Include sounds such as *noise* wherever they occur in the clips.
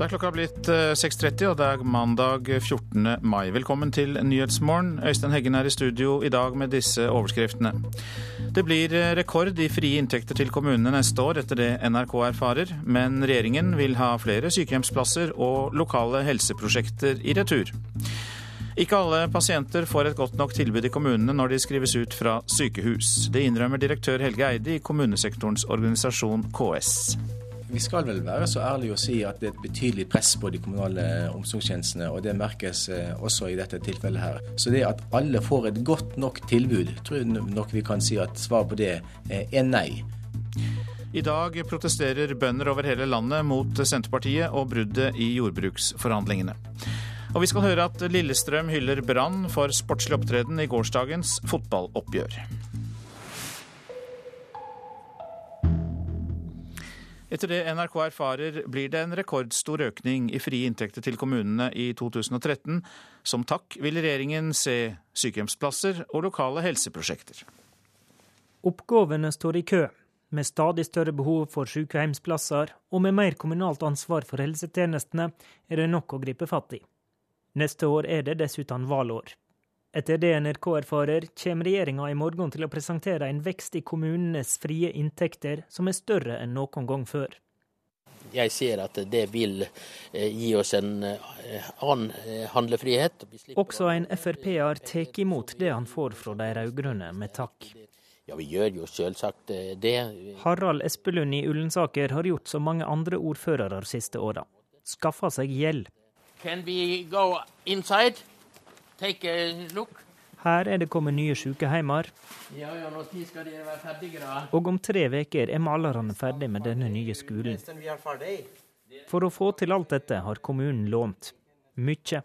Da er klokka blitt 6.30, og det er mandag 14. mai. Velkommen til Nyhetsmorgen. Øystein Heggen er i studio i dag med disse overskriftene. Det blir rekord i frie inntekter til kommunene neste år, etter det NRK erfarer. Men regjeringen vil ha flere sykehjemsplasser og lokale helseprosjekter i retur. Ikke alle pasienter får et godt nok tilbud i kommunene når de skrives ut fra sykehus. Det innrømmer direktør Helge Eide i kommunesektorens organisasjon KS. Vi skal vel være så ærlige å si at det er et betydelig press på de kommunale omsorgstjenestene, og det merkes eh, også i dette tilfellet her. Så det at alle får et godt nok tilbud, tror jeg nok vi kan si at svaret på det eh, er nei. I dag protesterer bønder over hele landet mot Senterpartiet og bruddet i jordbruksforhandlingene. Og vi skal høre at Lillestrøm hyller Brann for sportslig opptreden i gårsdagens fotballoppgjør. Etter det NRK erfarer, blir det en rekordstor økning i frie inntekter til kommunene i 2013. Som takk vil regjeringen se sykehjemsplasser og lokale helseprosjekter. Oppgavene står i kø, med stadig større behov for sykehjemsplasser og med mer kommunalt ansvar for helsetjenestene er det nok å gripe fatt i. Neste år er det dessuten valgår. Etter det NRK erfarer, kommer regjeringa i morgen til å presentere en vekst i kommunenes frie inntekter som er større enn noen gang før. Jeg ser at det vil eh, gi oss en eh, annen eh, handlefrihet. Også en Frp-er tar imot det han får fra de rød-grønne, med takk. Ja, vi gjør jo selvsagt det. Harald Espelund i Ullensaker har gjort som mange andre ordførere siste åra. Skaffa seg gjeld. Can we go inside? Her er det kommet nye sykeheimer. Ja, ja, når skal dere være ferdige, da? Og om tre uker er malerne ferdig med denne nye skolen. For å få til alt dette har kommunen lånt. Mye.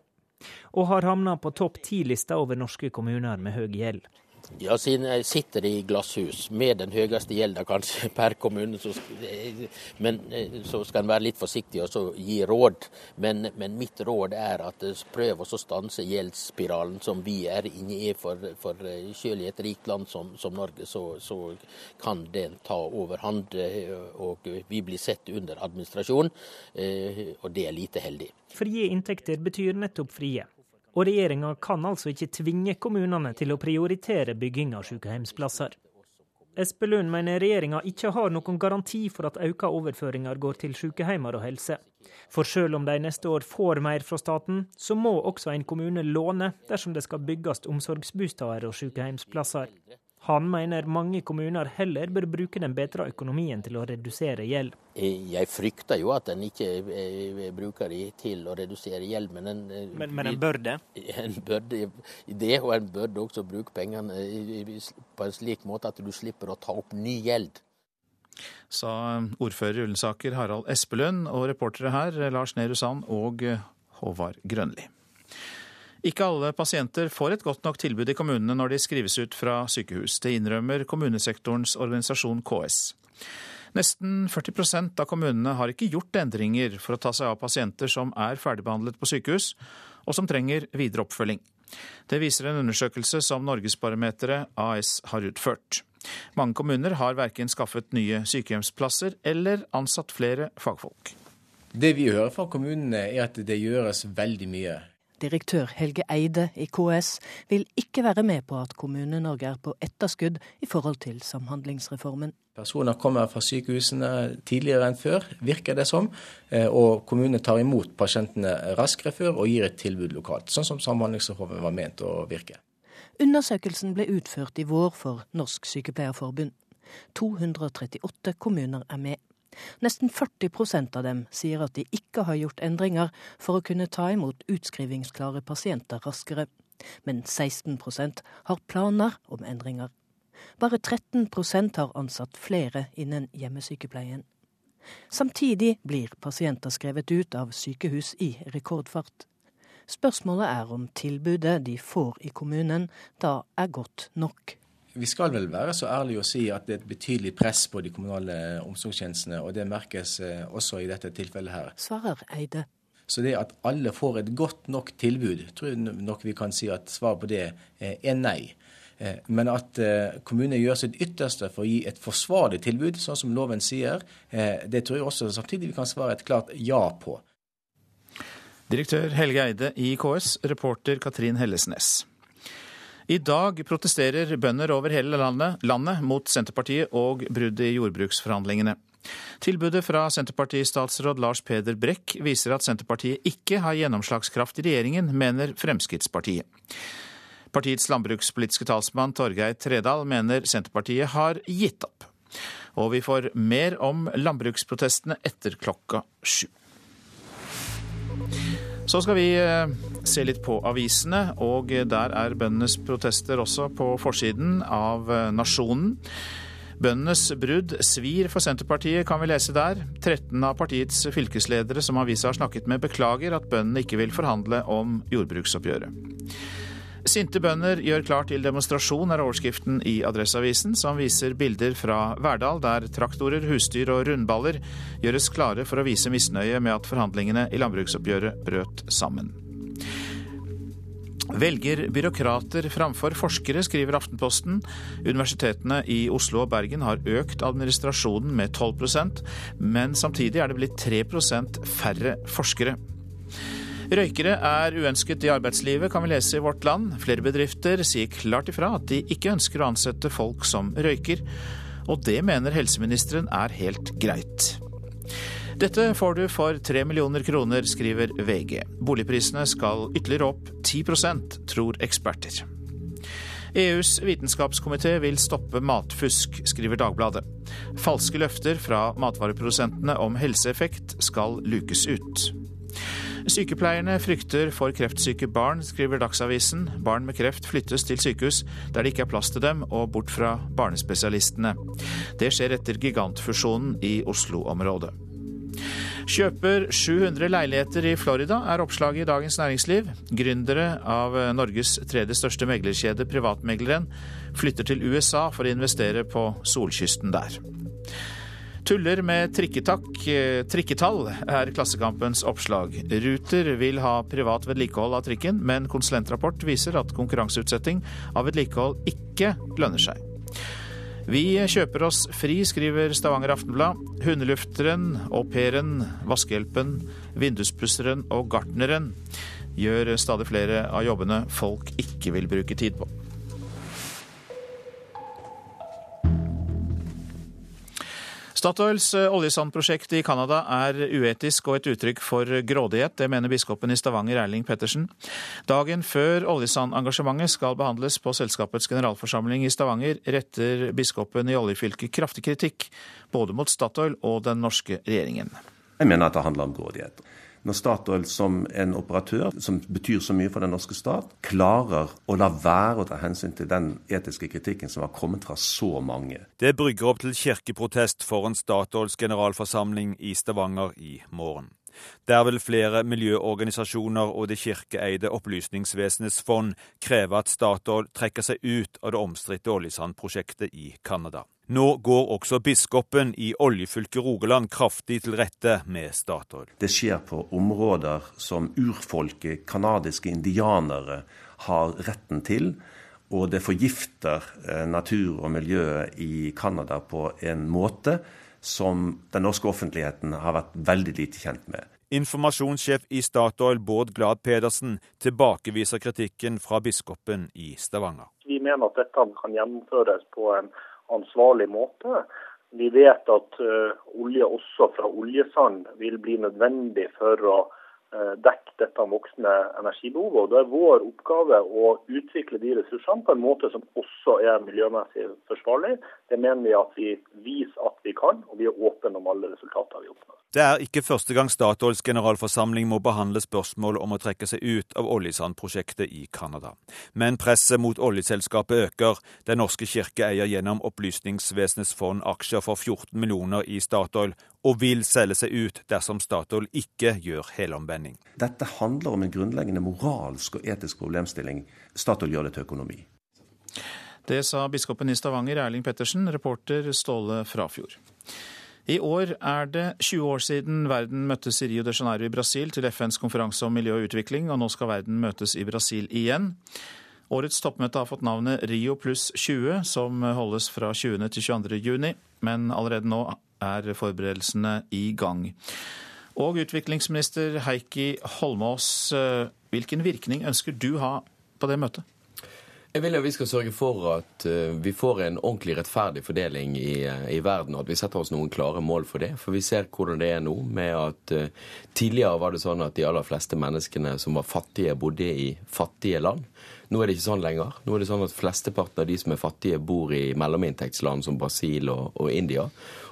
Og har havna på topp ti-lista over norske kommuner med høy gjeld. Ja, siden jeg sitter i glasshus med den høyeste gjelda kanskje *laughs* per kommune, så, men, eh, så skal en være litt forsiktig og gi råd. Men, men, mitt råd er at eh, prøv å stanse gjeldsspiralen som vi er inne i. For, for eh, selv i et rikt land som, som Norge, så, så, kan den ta overhånd. Og vi blir sett under administrasjon, og det er lite heldig. Frie inntekter betyr nettopp frie. Og regjeringa kan altså ikke tvinge kommunene til å prioritere bygging av sykehjemsplasser. Espelund mener regjeringa ikke har noen garanti for at økte overføringer går til sykehjemmer og helse. For selv om de neste år får mer fra staten, så må også en kommune låne dersom det skal bygges omsorgsboliger og sykehjemsplasser. Han mener mange kommuner heller bør bruke den bedre økonomien til å redusere gjeld. Jeg frykter jo at en ikke eh, bruker de til å redusere gjeld, men en, eh, men, men *laughs* en bør det? En bør det, og en bør også bruke pengene på en slik måte at du slipper å ta opp ny gjeld. Sa ordfører i Ullensaker Harald Espelund, og reportere her Lars Nehru Sand og Håvard Grønli. Ikke alle pasienter får et godt nok tilbud i kommunene når de skrives ut fra sykehus. Det innrømmer kommunesektorens organisasjon KS. Nesten 40% av kommunene har ikke gjort endringer for å ta seg av pasienter som er ferdigbehandlet på sykehus, og som trenger videre oppfølging. Det viser en undersøkelse som Norgesbarometeret AS har utført. Mange kommuner har verken skaffet nye sykehjemsplasser eller ansatt flere fagfolk. Det vi hører fra kommunene er at det gjøres veldig mye. Direktør Helge Eide i KS vil ikke være med på at Kommune-Norge er på etterskudd i forhold til Samhandlingsreformen. Personer kommer fra sykehusene tidligere enn før, virker det som. Eh, og kommunene tar imot pasientene raskere før og gir et tilbud lokalt. Sånn som Samhandlingsreformen var ment å virke. Undersøkelsen ble utført i vår for Norsk Sykepleierforbund. 238 kommuner er med. Nesten 40% av dem sier at de ikke har gjort endringer for å kunne ta imot utskrivingsklare pasienter raskere. Men 16% har planer om endringer. Bare 13% har ansatt flere innen hjemmesykepleien. Samtidig blir pasienter skrevet ut av sykehus i rekordfart. Spørsmålet er om tilbudet de får i kommunen da er godt nok. Vi skal vel være så ærlige å si at det er et betydelig press på de kommunale omsorgstjenestene, og det merkes eh, også i dette tilfellet her. Svarer Eide. Så det at alle får et godt nok tilbud, tror jeg nok vi kan si at svaret på det eh, er nei. Eh, men at kommunene gjør sitt ytterste for å gi et forsvarlig tilbud, sånn som loven sier, det tror jeg også samtidig vi kan svare et klart ja på. Direktør Helge Eide i KS, reporter Katrin Hellesnes. I dag protesterer bønder over hele landet, landet mot Senterpartiet og bruddet i jordbruksforhandlingene. Tilbudet fra Senterparti-statsråd Lars Peder Brekk viser at Senterpartiet ikke har gjennomslagskraft i regjeringen, mener Fremskrittspartiet. Partiets landbrukspolitiske talsmann Torgeir Tredal mener Senterpartiet har gitt opp. Og vi får mer om landbruksprotestene etter klokka sju. Så skal vi eh, se litt på avisene, og der er bøndenes protester også på forsiden av eh, Nasjonen. Bøndenes brudd svir for Senterpartiet, kan vi lese der. 13 av partiets fylkesledere som avisa har snakket med, beklager at bøndene ikke vil forhandle om jordbruksoppgjøret. Sinte bønder gjør klar til demonstrasjon, er overskriften i Adresseavisen, som viser bilder fra Verdal, der traktorer, husdyr og rundballer gjøres klare for å vise misnøye med at forhandlingene i landbruksoppgjøret brøt sammen. Velger byråkrater framfor forskere, skriver Aftenposten. Universitetene i Oslo og Bergen har økt administrasjonen med 12% men samtidig er det blitt 3% færre forskere. Røykere er uønsket i arbeidslivet, kan vi lese i Vårt Land. Flere bedrifter sier klart ifra at de ikke ønsker å ansette folk som røyker, og det mener helseministeren er helt greit. Dette får du for tre millioner kroner, skriver VG. Boligprisene skal ytterligere opp 10% tror eksperter. EUs vitenskapskomité vil stoppe matfusk, skriver Dagbladet. Falske løfter fra matvareprodusentene om helseeffekt skal lukes ut. Sykepleierne frykter for kreftsyke barn, skriver Dagsavisen. Barn med kreft flyttes til sykehus der det ikke er plass til dem, og bort fra barnespesialistene. Det skjer etter gigantfusjonen i Oslo-området. Kjøper 700 leiligheter i Florida, er oppslaget i Dagens Næringsliv. Gründere av Norges tredje største meglerkjede, Privatmegleren, flytter til USA for å investere på solkysten der. Tuller med eh, trikketall, er Klassekampens oppslag. Ruter vil ha privat vedlikehold av trikken, men konsulentrapport viser at konkurranseutsetting av vedlikehold ikke lønner seg. Vi kjøper oss fri, skriver Stavanger Aftenblad. Hundelufteren, au pairen, vaskehjelpen, vinduspusseren og gartneren gjør stadig flere av jobbene folk ikke vil bruke tid på. Statoils eh, oljesandprosjekt i Canada er uetisk og et uttrykk for grådighet. Det mener biskopen i Stavanger, Erling Pettersen. Dagen før oljesandengasjementet skal behandles på selskapets generalforsamling i Stavanger, retter biskopen i oljefylket kraftig kritikk både mot Statoil og den norske regjeringen. Jeg mener at det handler om grådighet når Statoil som en operatør, som betyr så mye for den norske stat, klarer å la være å ta hensyn til den etiske kritikken som har kommet fra så mange. Det brygger opp til kirkeprotest foran Statoils generalforsamling i Stavanger i morgen. Der vil flere miljøorganisasjoner og det kirkeeide Opplysningsvesenets fond kreve at Statoil trekker seg ut av det omstridte oljesandprosjektet i Canada. Nå går også biskopen i oljefylket Rogaland kraftig til rette med Statoil. Det skjer på områder som urfolket, canadiske indianere, har retten til. Og det forgifter eh, natur og miljøet i Canada på en måte som den norske offentligheten har vært veldig lite kjent med. Informasjonssjef i Statoil Bård Glad Pedersen tilbakeviser kritikken fra biskopen i Stavanger. Vi mener at dette kan gjennomføres på en ansvarlig måte. Vi vet at uh, olje også fra oljesand vil bli nødvendig for å dekke dette voksne energibehovet. Og Det er vår oppgave å utvikle de ressursene på en måte som også er miljømessig forsvarlig. Det mener vi at vi viser at vi kan, og vi er åpne om alle resultater vi oppnår. Det er ikke første gang Statoils generalforsamling må behandle spørsmål om å trekke seg ut av oljesandprosjektet i Canada. Men presset mot oljeselskapet øker. Den norske kirke eier gjennom Opplysningsvesenets fond aksjer for 14 millioner i Statoil, og vil selge seg ut dersom Statoil ikke gjør helomvending. Dette handler om en grunnleggende moralsk og etisk problemstilling. Statoil gjør det til økonomi. Det sa biskopen i Stavanger, Erling Pettersen, reporter Ståle Frafjord. I år er det 20 år siden verden møttes i Rio de Janeiro i Brasil til FNs konferanse om miljø og utvikling, og nå skal verden møtes i Brasil igjen. Årets toppmøte har fått navnet Rio pluss 20, som holdes fra 20. til 22. juni, men allerede nå er forberedelsene i gang. Og utviklingsminister Heikki Holmås, hvilken virkning ønsker du ha på det møtet? Jeg vil at vi skal sørge for at uh, vi får en ordentlig rettferdig fordeling i, uh, i, verden, og at vi setter oss noen klare mål for det. For vi ser hvordan det er nå, med at tidligere var det sånn at de aller fleste menneskene som var fattige, bodde i fattige land. Nå er det ikke sånn lenger. Nå er det sånn at Flesteparten av de som er fattige, bor i mellominntektsland som Brasil og, og India.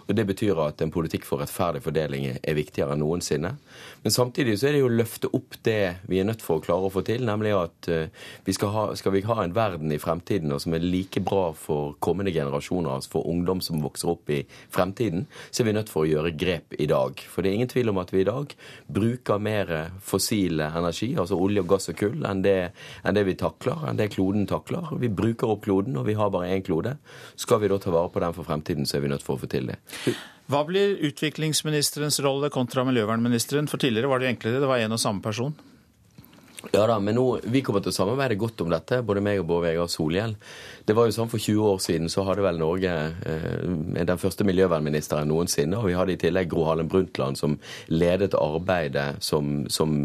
Og Det betyr at en politikk for rettferdig fordeling er viktigere enn noensinne. Men samtidig så er det jo å løfte opp det vi er nødt for å klare å få til, nemlig at eh, vi skal, ha, skal vi ha en verden i fremtiden som er like bra for kommende generasjoner, altså for ungdom som vokser opp i fremtiden, så er vi nødt for å gjøre grep i dag. For det er ingen tvil om at vi i dag bruker mer fossil energi, altså olje, gass og kull, enn det, enn det vi takler, enn det kloden takler. Vi bruker opp kloden, og vi har bare én klode. Skal vi da ta vare på den for fremtiden, så er vi nødt for å få til det. Hva blir utviklingsministerens rolle kontra miljøvernministeren? For tidligere var det enklere, det var én og samme person. Ja da, men nå, vi kommer til å samarbeide godt om dette, både meg og Bård Vegar Solhjell. Det var jo sånn For 20 år siden så hadde vel Norge eh, den første miljøvernministeren noensinne. Og vi hadde i tillegg Gro Harlem Brundtland som ledet arbeidet som, som,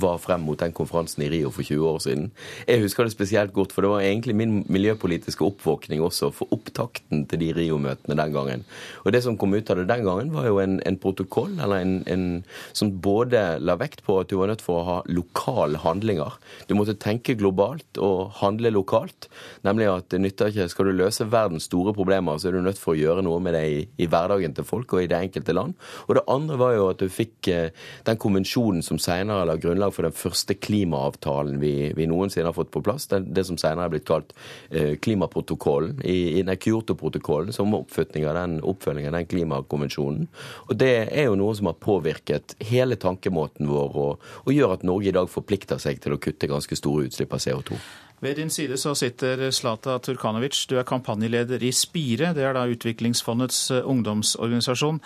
var frem mot den konferansen i Rio for 20 år siden. Jeg husker det spesielt godt, for det var egentlig min miljøpolitiske oppvåkning også for opptakten til de Rio-møtene den gangen. Og det som kom ut av det den gangen, var jo en, en protokoll eller en, en, som både la vekt på at du var nødt for å ha lokale handlinger. Du måtte tenke globalt og handle lokalt. nemlig at det nytter ikke Skal du løse verdens store problemer, så er du nødt for å gjøre noe med det i, i, hverdagen til folk og i det enkelte land. Og det andre var jo at du fikk eh, den konvensjonen som senere la grunnlag for den første klimaavtalen vi, vi noensinne har fått på plass. Det, det som senere er blitt kalt eh, klimaprotokollen, i, i Kyoto-protokollen, som oppfølging av den, oppfølging av den klimakonvensjonen. Og det er jo noe som har påvirket hele tankemåten vår, og, og gjør at Norge i dag forplikter seg til å kutte ganske store utslipp av CO2. Ved din side så sitter Slata Turkanovic, du er kampanjeleder i Spire. Det er da Utviklingsfondets eh, ungdomsorganisasjon.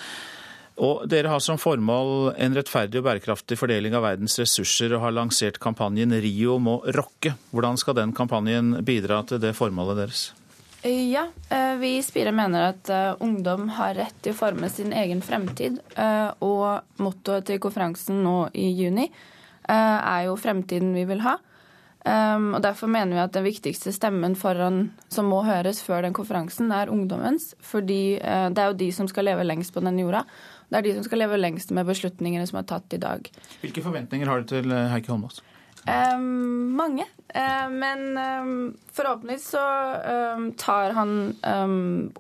Og Dere har som formål en rettferdig og bærekraftig fordeling av verdens ressurser, og har lansert kampanjen Rio må rokke. Hvordan skal den kampanjen bidra til det formålet deres? Ja, eh, vi i Spire mener at eh, ungdom har rett til å forme sin egen fremtid. Og mottoet til konferansen nå i juni er jo 'Fremtiden vi vil ha'. Um, og Derfor mener vi at den viktigste stemmen foran, som må høres før den konferansen, er ungdommens. Fordi uh, det er jo de som skal leve lengst på den jorda. Det er de som skal leve lengst med beslutningene som er tatt i dag. Hvilke forventninger har du til eh, Heikki Holmås? Um, mange. Uh, men um, forhåpentligvis så tar han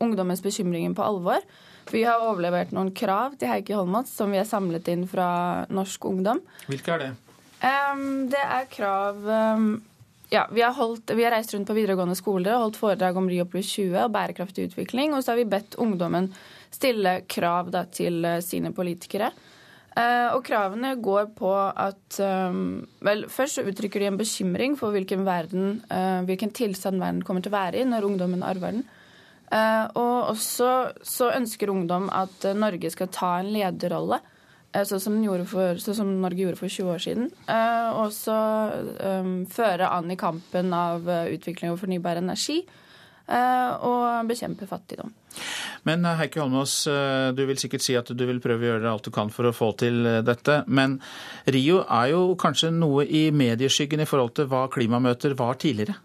ungdommens bekymringer på alvor. Vi har overlevert noen krav til Heikki Holmås som vi har samlet inn fra norsk ungdom. Hvilke er det? Um, det er krav um, ja, vi har, holdt, vi har, reist rundt på videregående skoler og holdt foredrag om Rio pluss 20 og bærekraftig utvikling. Og så har vi bedt ungdommen stille krav da, til uh, sine politikere. Uh, og kravene går på at um, Vel, først så uttrykker de en bekymring for hvilken, verden, uh, hvilken tilstand verden kommer til å være i når ungdommen arver den. Uh, og også så ønsker ungdom at Norge skal ta en lederrolle sånn som, for, så som, Norge gjorde for 20 år siden. Eh, og så um, føre an i kampen av eh, utvikling av fornybar energi. Og bekjempe fattigdom. Men Heikki Holmås, du vil sikkert si at du vil prøve å gjøre alt du kan for å få til dette. Men Rio er jo kanskje noe i medieskyggen i forhold til hva klimamøter var tidligere?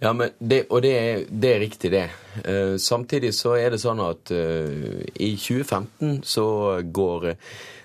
Ja, det, og det er, det er, riktig, det. Uh, samtidig så er det sånn at uh, i 2015 så går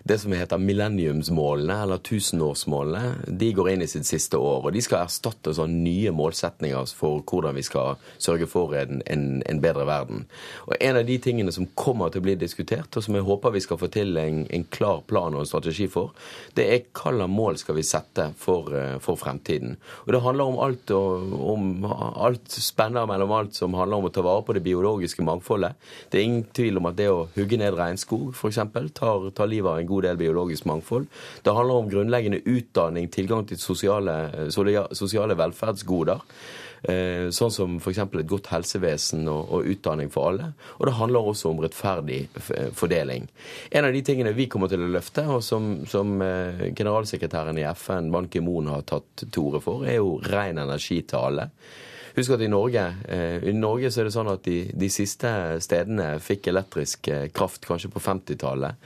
det som heter millenniumsmålene, eller tusenårsmålene, de går inn i sitt siste år. Og de skal erstatte sånn nye målsetninger for hvordan vi skal sørge for en, en, en, bedre verden. Og En av de tingene som kommer til å bli diskutert, og som jeg håper vi skal få til en, en klar plan og en strategi for, det er hvilke mål skal vi sette for, eh, for fremtiden. Og Det handler om alt, om alt spenner mellom alt som handler om å ta vare på det biologiske mangfoldet. Det er ingen tvil om at det å hugge ned regnskog f.eks. Tar, tar livet av en god del biologisk mangfold. Det handler om grunnleggende utdanning, tilgang til sosiale, sosiale velferdsgoder. Eh, sånn som f.eks. et godt helsevesen og, og, utdanning for alle. Og det handler også om rettferdig fordeling. En av de tingene vi kommer til å løfte, og som, som eh, generalsekretæren i FN, Ban Ki-moon, har tatt til orde for, er jo ren energi til alle. Husk at i Norge, eh, i Norge så er det sånn at de, de siste stedene fikk elektrisk eh, kraft kanskje på 50-tallet.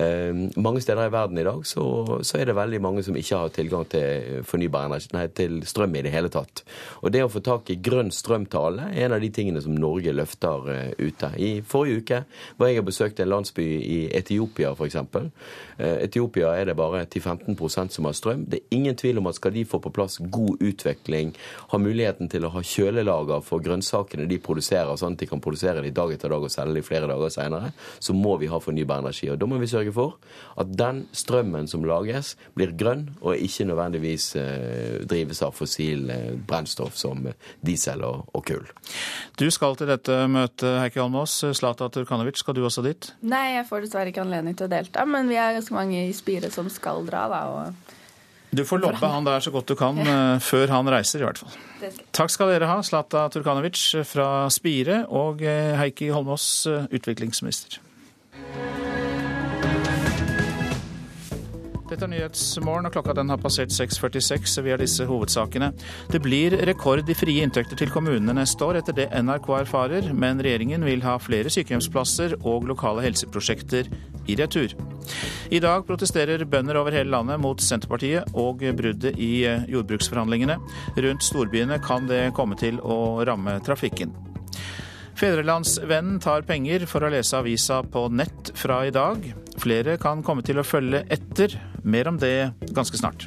Eh, mange steder i verden i dag så, så, er det veldig mange som ikke har tilgang til fornybar energi, nei, til strøm i det hele tatt. Og det å få tak i grønn strøm til alle er en av de tingene som Norge løfter ute. I forrige uke var jeg og besøkte en landsby i Etiopia f.eks. Etiopia er det bare 10-15% som har strøm. Det er ingen tvil om at skal de få på plass god utvikling, ha muligheten til å ha kjølelager for grønnsakene de produserer, sånn at de kan produsere de dag etter dag og selge de flere dager senere, så må vi ha fornybar energi. Og Da må vi sørge for at den strømmen som lages, blir grønn og ikke nødvendigvis eh, drives av fossil eh, brennstoff som diesel og, og kull. Du skal til dette møtet, Heikki Almås. Zlata Turkanovic, skal du også dit? Nei, jeg får dessverre ikke anledning til å delta, men vi er ganske mange i Spire som skal dra, da. og du får lobbe han der så godt du kan. Eh, før han reiser, i hvert fall. Takk skal dere ha, Zlata Turkanovic fra Spire og eh, Heikki Holmås, eh, utviklingsminister. Dette er Nyhetsmorgen, og klokka den har passert 6.46. Vi har disse hovedsakene. Det blir rekord i frie inntekter til kommunene neste år, etter det NRK erfarer, men regjeringen vil ha flere sykehjemsplasser og lokale helseprosjekter i retur. I dag protesterer bønder over hele landet mot Senterpartiet og bruddet i jordbruksforhandlingene. Rundt storbyene kan det komme til å ramme trafikken. Fedrelandsvennen tar penger for å lese avisa på nett fra i dag. Flere kan komme til å følge etter. Mer om det ganske snart.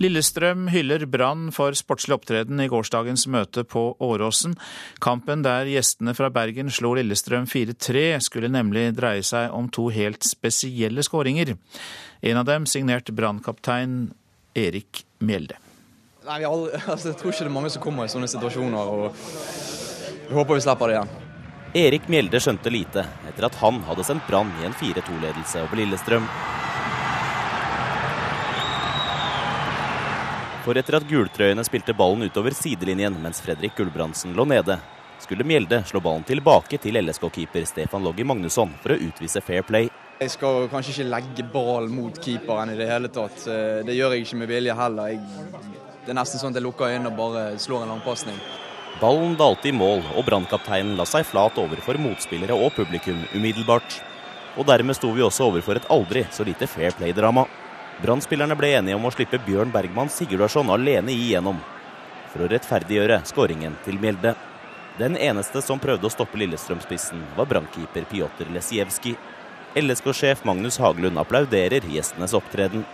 Lillestrøm hyller Brann for sportslig opptreden i gårsdagens møte på Åråsen. Kampen der gjestene fra Bergen slo Lillestrøm 4-3, skulle nemlig dreie seg om to helt spesielle skåringer. En av dem signert brannkaptein Erik Mjelde. Nei, aldri, *laughs* altså, Jeg tror ikke det er mange som kommer i sånne situasjoner. og Vi håper vi slipper det igjen. Erik Mjelde skjønte lite etter at han hadde sendt Brann i en 4-2-ledelse over Lillestrøm. For etter at gultrøyene spilte ballen utover sidelinjen mens Fredrik Gulbrandsen lå nede, skulle Mjelde slå ballen tilbake til LSK-keeper Stefan Loggi Magnusson for å utvise fair play. Jeg skal kanskje ikke legge ball mot keeperen i det hele tatt. Det gjør jeg ikke med vilje heller. Jeg det er nesten sånn at jeg lukker øynene og bare slår en langpasning. Ballen dalte i mål, og brannkapteinen la seg flat overfor motspillere og publikum umiddelbart. Og dermed sto vi også overfor et aldri så lite fair play-drama. Brannspillerne ble enige om å slippe Bjørn Bergman Sigurdarsson alene igjennom, for å rettferdiggjøre skåringen til Mjelde. Den eneste som prøvde å stoppe Lillestrøm-spissen, var brannkeeper Pjotr Lesijevskij. LSK-sjef Magnus Haglund applauderer gjestenes opptreden.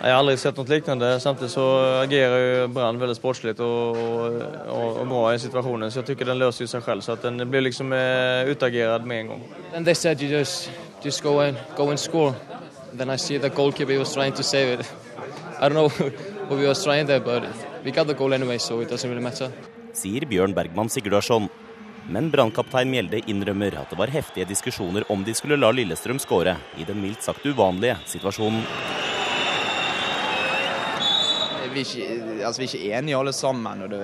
Jeg har aldri sett noe lignende. Samtidig så agerer jo Brann veldig sportslig og, og, og, bra i situasjonen. Så jeg syns den løser seg selv. Så den blir liksom uh, utagert med en gang. And they said you just, just go and, go and score. Then I see the goalkeeper was trying to save it. *laughs* I don't know *laughs* what we was trying there, but we got the goal anyway, so it doesn't really matter. Sier Bjørn Bergman Sigurdarsson. Men brannkaptein Mjelde innrømmer at det var heftige diskusjoner om de skulle la Lillestrøm skåre i den mildt sagt uvanlige situasjonen vi ikke, altså, vi er ikke enige alle sammen. og det,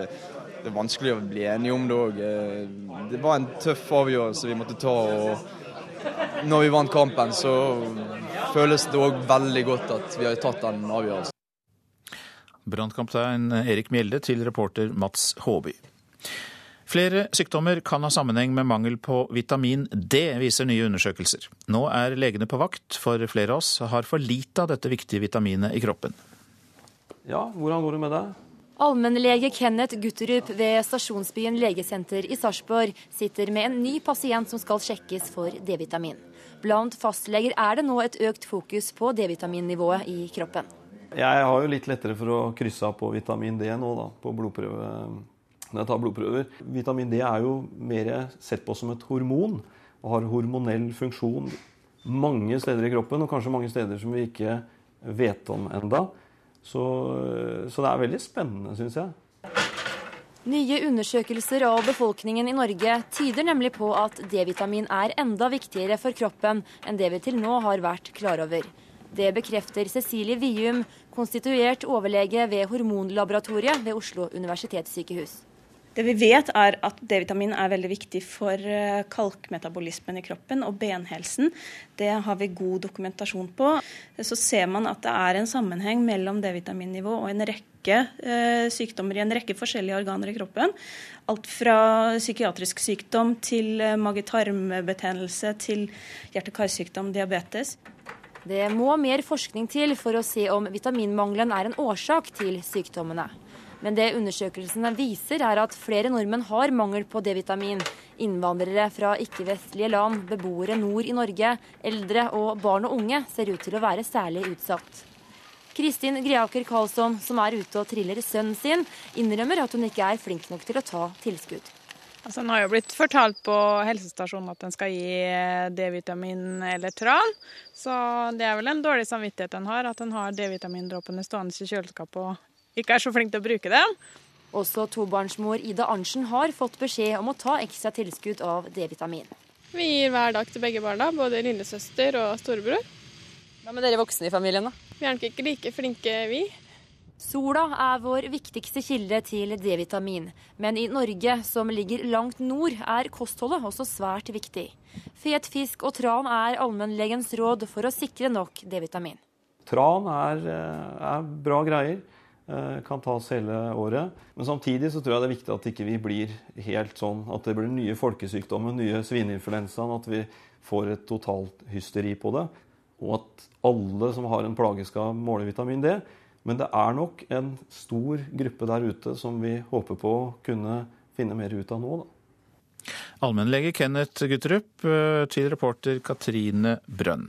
det er vanskelig å bli enige om det òg. Eh, det var en tøff avgjørelse vi måtte ta. og Når vi vant kampen, så føles det òg veldig godt at vi har tatt den avgjørelsen. Brannkaptein Erik Mjelde til reporter Mats Håby. Flere sykdommer kan ha sammenheng med mangel på vitamin D, viser nye undersøkelser. Nå er legene på vakt, for flere av oss har for lite av dette viktige vitaminet i kroppen. Ja, hvordan går det med deg? Allmennlege Kenneth Gutterup ved Stasjonsbyen legesenter i Sarpsborg sitter med en ny pasient som skal sjekkes for D-vitamin. Blant fastleger er det nå et økt fokus på D-vitaminnivået i kroppen. Jeg har jo litt lettere for å krysse av på vitamin D nå, da, på blodprøve, når jeg tar blodprøver. Vitamin D er jo mer sett på som et hormon og har hormonell funksjon mange steder i kroppen, og kanskje mange steder som vi ikke vet om enda. Så, så det er veldig spennende, syns jeg. Nye undersøkelser av befolkningen i Norge tyder nemlig på at D-vitamin er enda viktigere for kroppen enn det vi til nå har vært klar over. Det bekrefter Cecilie Vium, konstituert overlege ved Hormonlaboratoriet ved Oslo universitetssykehus. Det vi vet er at D-vitamin er veldig viktig for eh, kalkmetabolismen i kroppen og benhelsen. Det har vi god dokumentasjon på. Så ser man at det er en sammenheng mellom D-vitaminnivå og en rekke eh, sykdommer i en rekke forskjellige organer i kroppen. Alt fra psykiatrisk sykdom til eh, mage-tarm-betennelse til hjerte-karsykdom, diabetes. Det må mer forskning til for å se om vitaminmangelen er en årsak til sykdommene. Men det undersøkelsene viser, er at flere nordmenn har mangel på D-vitamin. Innvandrere fra ikke-vestlige land, beboere nord i Norge, eldre og barn og unge ser ut til å være særlig utsatt. Kristin Greaker Karlsson, som er ute og triller sønnen sin, innrømmer at hun ikke er flink nok til å ta tilskudd. Altså, en har jo blitt fortalt på helsestasjonen at en skal gi D-vitamin eller tran. Så det er vel en dårlig samvittighet en har, at en har D-vitamindråpene stående i kjøleskapet og ikke er så flink til å bruke dem. Også tobarnsmor Ida Arntzen har fått beskjed om å ta ekstra tilskudd av D-vitamin. Vi gir hver dag til begge barna, både lillesøster og storebror. Hva med dere voksne i familien, da? Vi er nok ikke like flinke, vi. Sola er vår viktigste kilde til D-vitamin, men i Norge, som ligger langt nord, er kostholdet også svært viktig. Fet fisk og tran er allmennlegens råd for å sikre nok D-vitamin. Tran er, eh, er bra greier. Eh, kan tas hele året. Men samtidig så tror jeg det er viktig at ikke vi blir helt sånn at det blir nye folkesykdommer, nye svineinfluensaen, at vi får et totalt hysteri på det. Og at alle som har en plage skal måle vitamin D. Men det er nok en stor gruppe der ute som vi håper på å kunne finne mer ut av nå. da. Allmennlege Kenneth Gutterup eh, til reporter Katrine Brønn.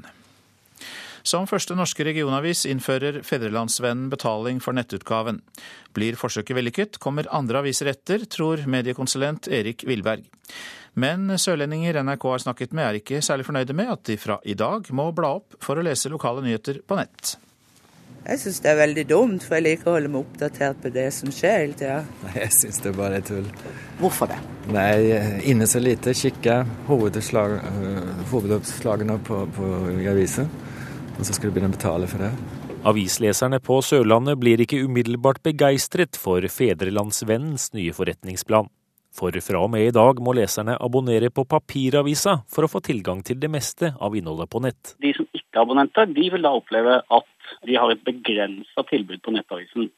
Som første norske regionavis innfører Fedrelandsvennen betaling for nettutgaven. Blir forsøket vellykket, kommer andre aviser etter, tror mediekonsulent Erik Wilberg. Men sørlendinger NRK har snakket med er ikke særlig fornøyde med at de fra i dag må bla opp for å lese lokale nyheter på nett. Jeg syns det er veldig dumt, for jeg liker å holde meg oppdatert på det som skjer hele tida. *laughs* Nei, jeg syns det bare er tull. Hvorfor det? Nei, inne så lite, kikke hovedoppslagene på, på avisen og så skal du begynne å betale for det. Avisleserne på Sørlandet blir ikke umiddelbart begeistret for Fedrelandsvennens nye forretningsplan. For fra og med i dag må leserne abonnere på papiravisa for å få tilgang til det meste av innholdet på nett. De som ikke er abonnenter, de vil da oppleve at de har et begrensa tilbud på nettavisen.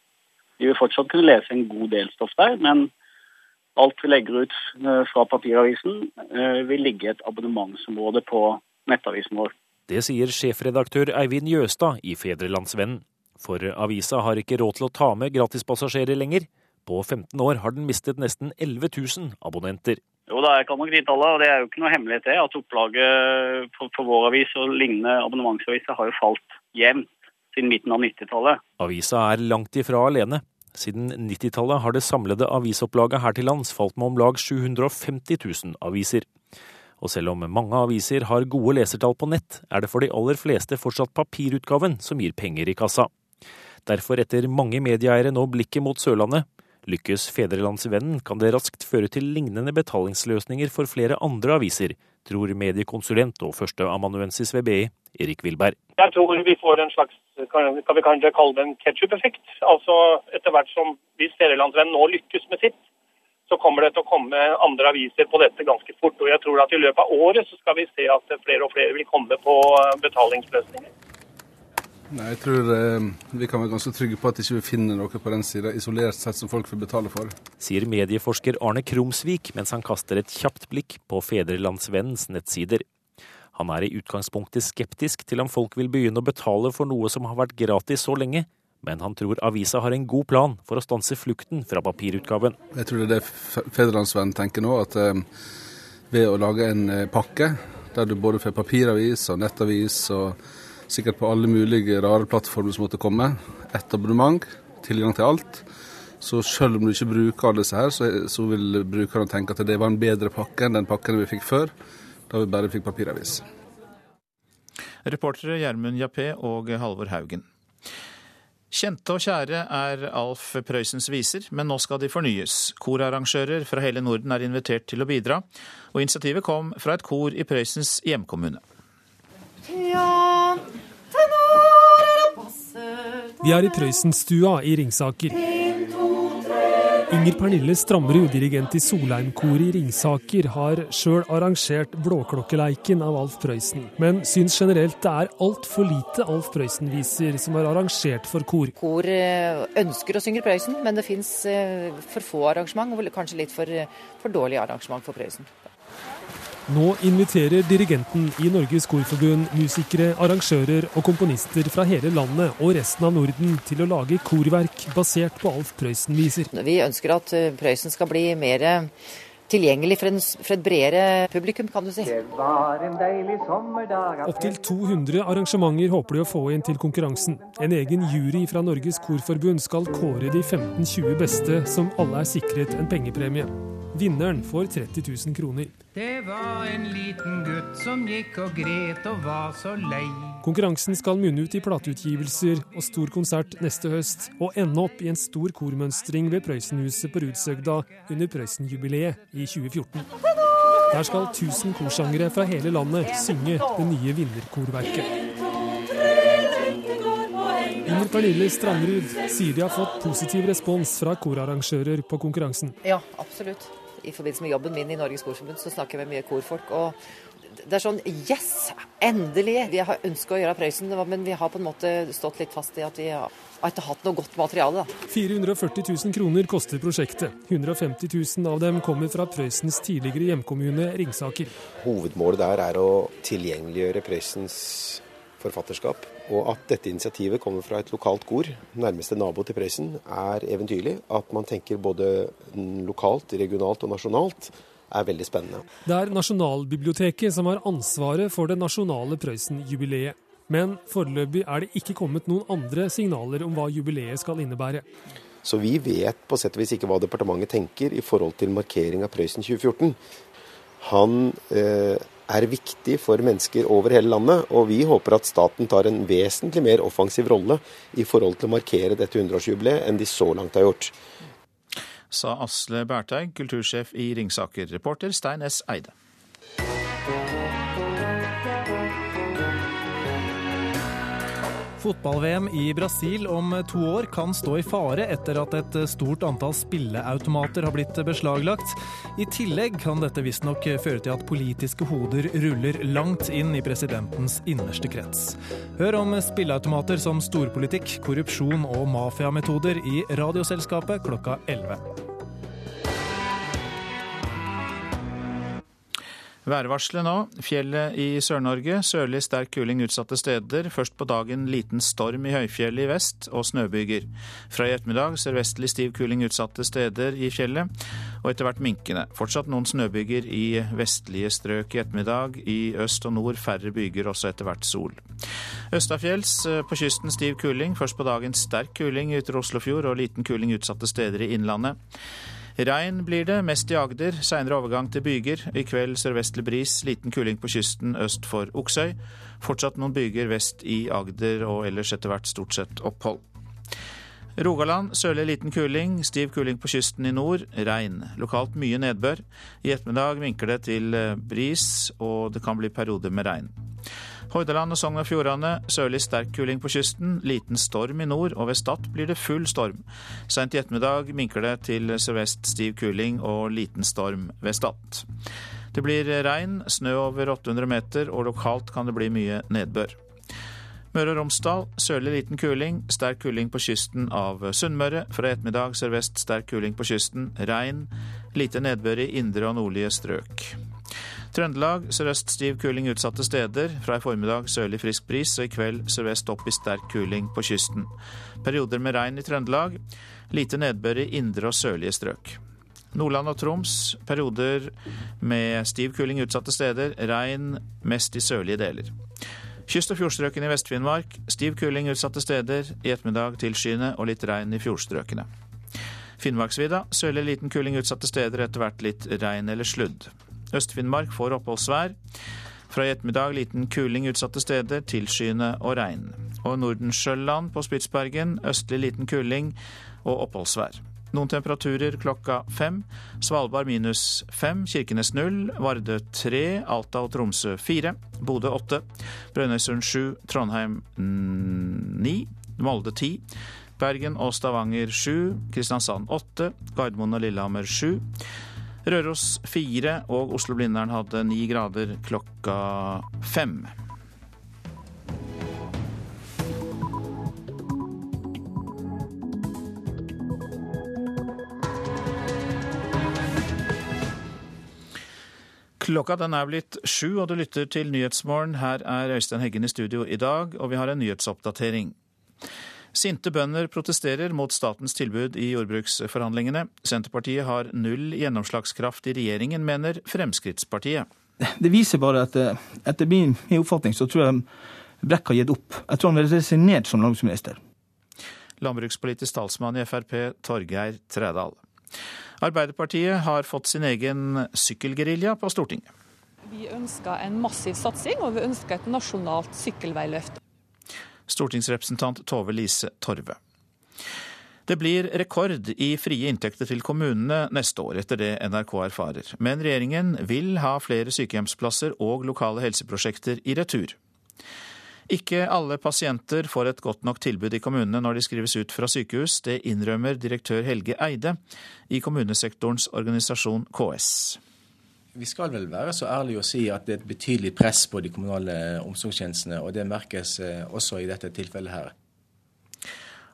De vil fortsatt kunne lese en god del stoff der, men alt vi legger ut eh, fra papiravisen eh, vil ligge i et abonnementsområde på nettavisen vår. Det sier sjefredaktør Eivind Jøstad i Fedrelandsvennen. For avisa har ikke råd til å ta med gratispassasjerer lenger. På 15 år har den mistet nesten 11 000 abonnenter. Jo, det kan nok de tallene, og det er jo ikke noe hemmelighet det, at opplaget for, for, vår avis og lignende abonnementsaviser har jo falt jevnt siden midten av 90-tallet. Avisa er langt ifra alene. Siden 90-tallet har det samlede avisopplaget her til lands falt med om lag 750 000 aviser. Og selv om mange aviser har gode lesertall på nett, er det for de aller fleste fortsatt papirutgaven som gir penger i kassa. Derfor retter mange medieeiere nå blikket mot Sørlandet. Lykkes Fedrelandsvennen, kan det raskt føre til lignende betalingsløsninger for flere andre aviser, tror mediekonsulent og førsteamanuensis ved BI, Erik Wilberg. Jeg tror vi får en slags kan vi kalle det en ketsjup-effekt. Altså etter hvert som hvis Fedrelandsvennen nå lykkes med sitt, så kommer det til å komme andre aviser på dette ganske fort. Og jeg tror at i løpet av året så skal vi se at flere og flere vil komme på eh, betalingsløsninger. Nei, Jeg tror eh, vi kan være ganske trygge på at ikke vi ikke finner noe på den sida isolert sett som folk vil betale for. Sier medieforsker Arne Krumsvik mens han kaster et kjapt blikk på Fedrelandsvennens nettsider. Han er i utgangspunktet skeptisk til om folk vil begynne å betale for noe som har vært gratis så lenge, men han tror avisa har en god plan for å stanse flukten fra papirutgaven. Jeg tror det er det Federlandsvennen tenker nå, at eh, ved å lage en eh, pakke der du både får papiravis og nettavis og sikkert på alle mulige rare plattformer som måtte komme, ett abonnement, tilgang til alt, så selv om du ikke bruker alle disse her, så, så vil brukerne tenke at det var en bedre pakke enn den pakken vi fikk før, da vi bare fikk papiravis. Reportere Gjermund Jappé og Halvor Haugen. Kjente og kjære er Alf Prøysens viser, men nå skal de fornyes. Korarrangører fra hele Norden er invitert til å bidra, og initiativet kom fra et kor i Prøysens hjemkommune. Vi er i Prøysenstua i Ringsaker. Inger Pernille Strammerud, dirigent i Solheimkoret i Ringsaker, har sjøl arrangert Blåklokkeleiken av Alf Prøysen, men syns generelt det er altfor lite Alf Prøysen-viser som er arrangert for kor. Kor eh, ønsker å synge Prøysen, men det fins eh, for få arrangement, og kanskje litt for, for dårlig arrangement for Prøysen. Nå inviterer dirigenten i Norges Korforbund musikere, arrangører og komponister fra hele landet og resten av Norden til å lage korverk basert på Alf Prøysen-viser. Vi ønsker at eh, Prøysen skal bli mer tilgjengelig for, en, for, et bredere publikum, kan du si. Opptil 200 arrangementer håper de å få inn til konkurransen. En egen jury fra Norges Korforbund skal kåre de 15-20 beste, som alle er sikret en pengepremie. Vinneren får 30 000 kroner. Det var en liten gutt som gikk og gret og var så lei. Konkurransen skal munne ut i plateutgivelser og stor konsert neste høst, og ende opp i en stor kormønstring ved Prøysenhuset på Rudsøgda under Prøysenjubileet i 2014. Der skal 1000 korsangere fra hele landet synge det nye vinnerkorverket. Inger Pernille Strandrud sier de har fått positiv respons fra korarrangører på konkurransen. Ja, absolutt i forbindelse med jobben min i Norges Korforbund, så snakker jeg med mye korfolk. og det er sånn Yes! Endelig! Vi har ønska å gjøre Prøysen, men vi har på en måte stått litt fast i at vi har ikke hatt noe godt materiale. da. 440 000 kroner koster prosjektet. 150 000 av dem kommer fra Prøysens tidligere hjemkommune Ringsaker. Hovedmålet der er å tilgjengeliggjøre Prøysens forfatterskap. Og at dette initiativet kommer fra et lokalt kor, nærmeste nabo til Prøysen, er eventyrlig. At man tenker både lokalt, regionalt og nasjonalt er veldig spennende. Det er Nasjonalbiblioteket som har ansvaret for det nasjonale Prøysen-jubileet. Men foreløpig er det ikke kommet noen andre signaler om hva jubileet skal innebære. Så vi vet på sett og vis ikke hva departementet tenker i forhold til markering av Prøysen 2014. Han eh, er viktig for mennesker over hele landet, og vi håper at staten tar en vesentlig mer offensiv rolle i forhold til å markere dette 100-årsjubileet enn de så langt har gjort. Sa Asle Berteig, kultursjef i Ringsaker. Reporter Stein S. Eide. Fotball-VM i Brasil om to år kan stå i fare etter at et stort antall spilleautomater har blitt beslaglagt. I tillegg kan dette visstnok føre til at politiske hoder ruller langt inn i presidentens innerste krets. Hør om spilleautomater som storpolitikk, korrupsjon og mafiametoder i Radioselskapet klokka 11. Værvarselet nå. Fjellet i Sør-Norge. Sørlig sterk kuling utsatte steder. Først på dagen liten storm i høyfjellet i vest og snøbyger. Fra i ettermiddag sørvestlig stiv kuling utsatte steder i fjellet, og etter hvert minkende. Fortsatt noen snøbyger i vestlige strøk i ettermiddag. I øst og nord færre byger, også etter hvert sol. Østafjells eh, på kysten stiv kuling. Først på dagen sterk kuling ytre Oslofjord og liten kuling utsatte steder i innlandet. Regn blir det, mest i Agder, seinere overgang til byger. I kveld sørvestlig bris, liten kuling på kysten øst for Oksøy. Fortsatt noen byger vest i Agder og ellers etter hvert stort sett opphold. Rogaland sørlig liten kuling, stiv kuling på kysten i nord. Regn. Lokalt mye nedbør. I ettermiddag vinker det til eh, bris, og det kan bli perioder med regn. Hordaland og Sogn og Fjordane sørlig sterk kuling på kysten. Liten storm i nord, og ved Stad blir det full storm. Seint i ettermiddag minker det til sørvest stiv kuling og liten storm ved Stad. Det blir regn, snø over 800 meter, og lokalt kan det bli mye nedbør. Møre og Romsdal sørlig liten kuling, sterk kuling på kysten av Sunnmøre. Fra i ettermiddag sørvest sterk kuling på kysten, regn, lite nedbør i indre og nordlige strøk. Trøndelag sørøst stiv kuling utsatte steder. Fra i formiddag sørlig frisk bris, og i kveld sørvest opp i sterk kuling på kysten. Perioder med regn i Trøndelag. Lite nedbør i indre og sørlige strøk. Nordland og Troms perioder med stiv kuling utsatte steder. Regn mest i sørlige deler. Kyst- og fjordstrøkene i Vest-Finnmark stiv kuling utsatte steder. I ettermiddag tilskyende og litt regn i fjordstrøkene. Finnmarksvidda sørlig liten kuling utsatte steder, etter hvert litt regn eller sludd. Øst-Finnmark får oppholdsvær. Fra i ettermiddag liten kuling utsatte steder, tilskyende og regn. Og Nordensjøland på Spitsbergen østlig liten kuling og oppholdsvær. Noen temperaturer klokka fem. Svalbard minus fem, Kirkenes null, Vardø tre, Alta og Tromsø fire, Bodø åtte, Brønnøysund sju, Trondheim ni, Molde ti, Bergen og Stavanger sju, Kristiansand åtte, Gardermoen og Lillehammer sju. Røros fire og Oslo-Blindern hadde ni grader klokka fem. Klokka den er blitt sju, og du lytter til Nyhetsmorgen. Her er Øystein Heggen i studio i dag, og vi har en nyhetsoppdatering. Sinte bønder protesterer mot statens tilbud i jordbruksforhandlingene. Senterpartiet har null gjennomslagskraft i regjeringen, mener Fremskrittspartiet. Det viser bare at eh, etter min, min oppfatning så tror jeg Brekk har gitt opp. Jeg tror han vil resignere som landbruksminister. Landbrukspolitisk talsmann i Frp, Torgeir Trædal. Arbeiderpartiet har fått sin egen sykkelgerilja på Stortinget. Vi ønsker en massiv satsing, og vi ønsker et nasjonalt sykkelveiløft. Stortingsrepresentant Tove Lise Torve. Det blir rekord i frie inntekter til kommunene neste år, etter det NRK erfarer. Men regjeringen vil ha flere sykehjemsplasser og lokale helseprosjekter i retur. Ikke alle pasienter får et godt nok tilbud i kommunene når de skrives ut fra sykehus. Det innrømmer direktør Helge Eide i kommunesektorens organisasjon KS. Vi skal vel være så ærlige å si at det er et betydelig press på de kommunale omsorgstjenestene, og det merkes eh, også i dette tilfellet her.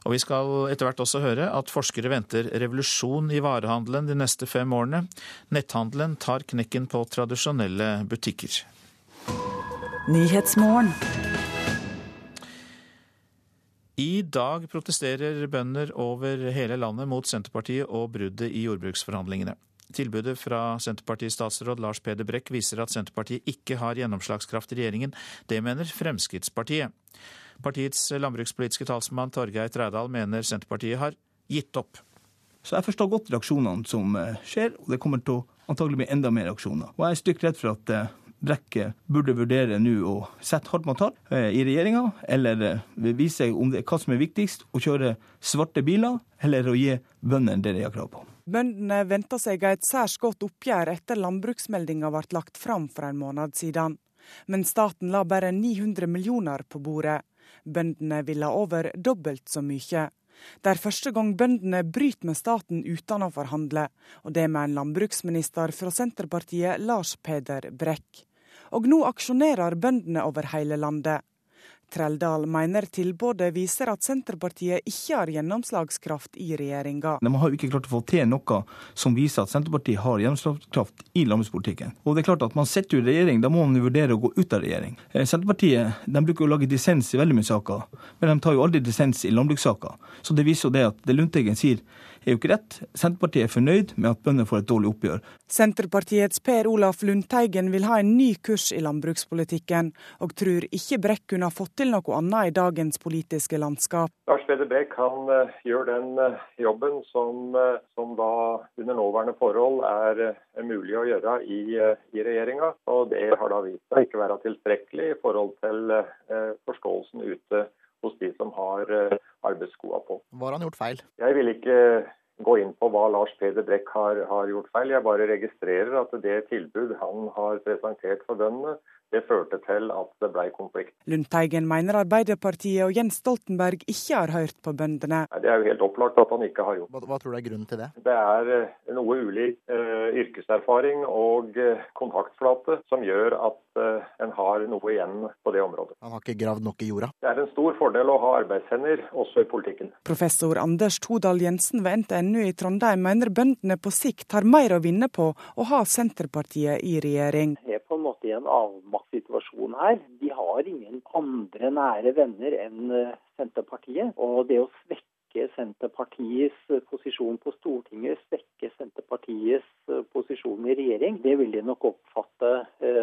Og Vi skal etter hvert også høre at forskere venter revolusjon i varehandelen de neste fem årene. Netthandelen tar knekken på tradisjonelle butikker. I dag protesterer bønder over hele landet mot Senterpartiet og bruddet i jordbruksforhandlingene. Tilbudet fra Senterpartiets statsråd Lars Peder Brekk viser at Senterpartiet ikke har gjennomslagskraft i regjeringen. Det mener Fremskrittspartiet. Partiets landbrukspolitiske talsmann Torgeir Trædal mener Senterpartiet har gitt opp. Så jeg forstår godt reaksjonene som eh, skjer, og det kommer til å antagelig bli enda mer reaksjoner. Og jeg er stygt redd for at Brekk Brekke burde vurdere nå å sette hardt mot hardt eh, i regjeringa, eller eh, vise om det, hva som er viktigst, å kjøre svarte biler, eller å gi bøndene det de har krav på. Bøndene venter seg et særs godt oppgjør etter landbruksmeldinga ble lagt fram for en måned siden. Men staten la bare 900 millioner på bordet. Bøndene vil ha over dobbelt så mye. Det er første gang bøndene bryter med staten uten å forhandle, og det med en landbruksminister fra Senterpartiet, Lars Peder Brekk og nå aksjonerer bøndene over hele landet. Treldal mener tilbudet viser at Senterpartiet ikke har gjennomslagskraft i regjeringa. De har jo ikke klart å få til noe som viser at Senterpartiet har gjennomslagskraft i landbrukspolitikken. Og det er klart at Man sitter jo i regjering, da må man vurdere å gå ut av regjering. Eh, Senterpartiet de bruker å lage dissens i veldig mye saker, men de tar jo aldri dissens i landbrukssaker. Så det viser jo det at det Lundteigen sier er jo ikke rett. Senterpartiet er fornøyd med at bøndene får et dårlig oppgjør. Senterpartiets Per Olaf Lundteigen vil ha en ny kurs i landbrukspolitikken, og tror ikke Brekk kunne ha fått til noe annet i dagens politiske landskap. Lars Peder Brekk han uh, gjør den uh, jobben som, uh, som, da under nåværende forhold er mulig å gjøre i, i regjeringa. Og det har da vist seg ikke være tilstrekkelig i forhold til forståelsen ute hos de som har arbeidsskoa på. Hva har han gjort feil? Jeg vil ikke gå inn på hva Lars Peder Brekk har, har, gjort feil. Jeg bare registrerer at det tilbud han har presentert for bøndene, det førte til at det ble konflikt. Lundteigen mener Arbeiderpartiet og Jens Stoltenberg ikke har hørt på bøndene. Det er jo helt opplagt at han ikke har gjort. Hva, hva tror du er grunnen til det? Det er eh, noe ulik uh, yrkeserfaring og uh, kontaktflate som gjør at uh, en har noe igjen på det området. Han har ikke gravd nok i jorda? Det er en stor fordel å ha arbeidshender også i politikken. Professor Anders Todal Jensen ved NTNU i Trondheim mener bøndene på sikt har mer å vinne på å ha Senterpartiet i regjering. Det er på en måte i en avmaktssituasjon her. De har ingen andre nære venner enn Senterpartiet. Og det å svekke Senterpartiets posisjon på Stortinget, svekke Senterpartiets posisjon i regjering, det vil de nok oppfatte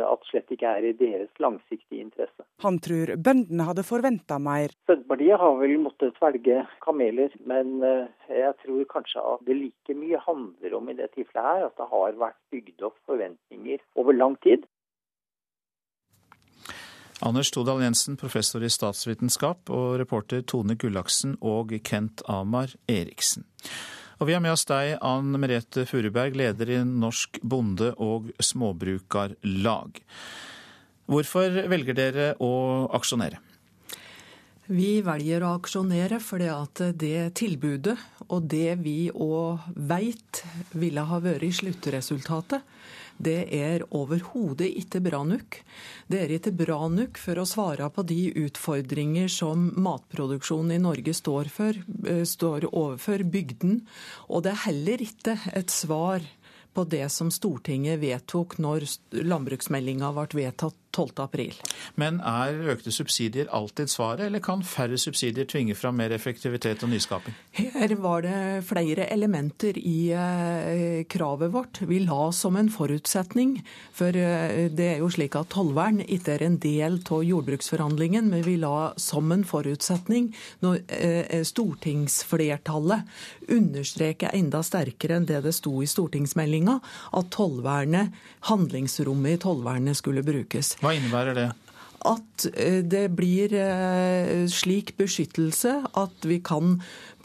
at slett ikke er i deres langsiktige interesse. Han tror bøndene hadde forventa mer. Senterpartiet har vel måttet svelge kameler, men jeg tror kanskje at det like mye handler om i det tilfellet her at det har vært bygd opp forventninger over lang tid. Anders Todal Jensen, professor i statsvitenskap, og reporter Tone Gullaksen og Kent Amar Eriksen. Og vi har med oss deg, Ann Merete Furuberg, leder i Norsk bonde- og småbrukarlag. Hvorfor velger dere å aksjonere? Vi velger å aksjonere fordi at det tilbudet og det vi òg veit ville ha vært sluttresultatet, det er overhodet ikke bra nok. Det er ikke bra nok for å svare på de utfordringer som matproduksjonen i Norge står, for, eh, står overfor bygden. Og det er heller ikke et svar på det som Stortinget vedtok når landbruksmeldinga ble vedtatt 12.4. Men er økte subsidier alltid svaret, eller kan færre subsidier tvinge fram mer effektivitet og nyskaping? Her var det flere elementer i eh, kravet vårt. Vi la som en forutsetning, for eh, det er jo slik at tollvern ikke er en del av jordbruksforhandlingen, men vi la som en forutsetning når eh, stortingsflertallet understreker enda sterkere enn det det sto i stortingsmeldinga, at tollvernet, handlingsrommet i tollvernet skulle brukes. Hva innebærer det? At eh, det blir eh, slik beskyttelse at vi kan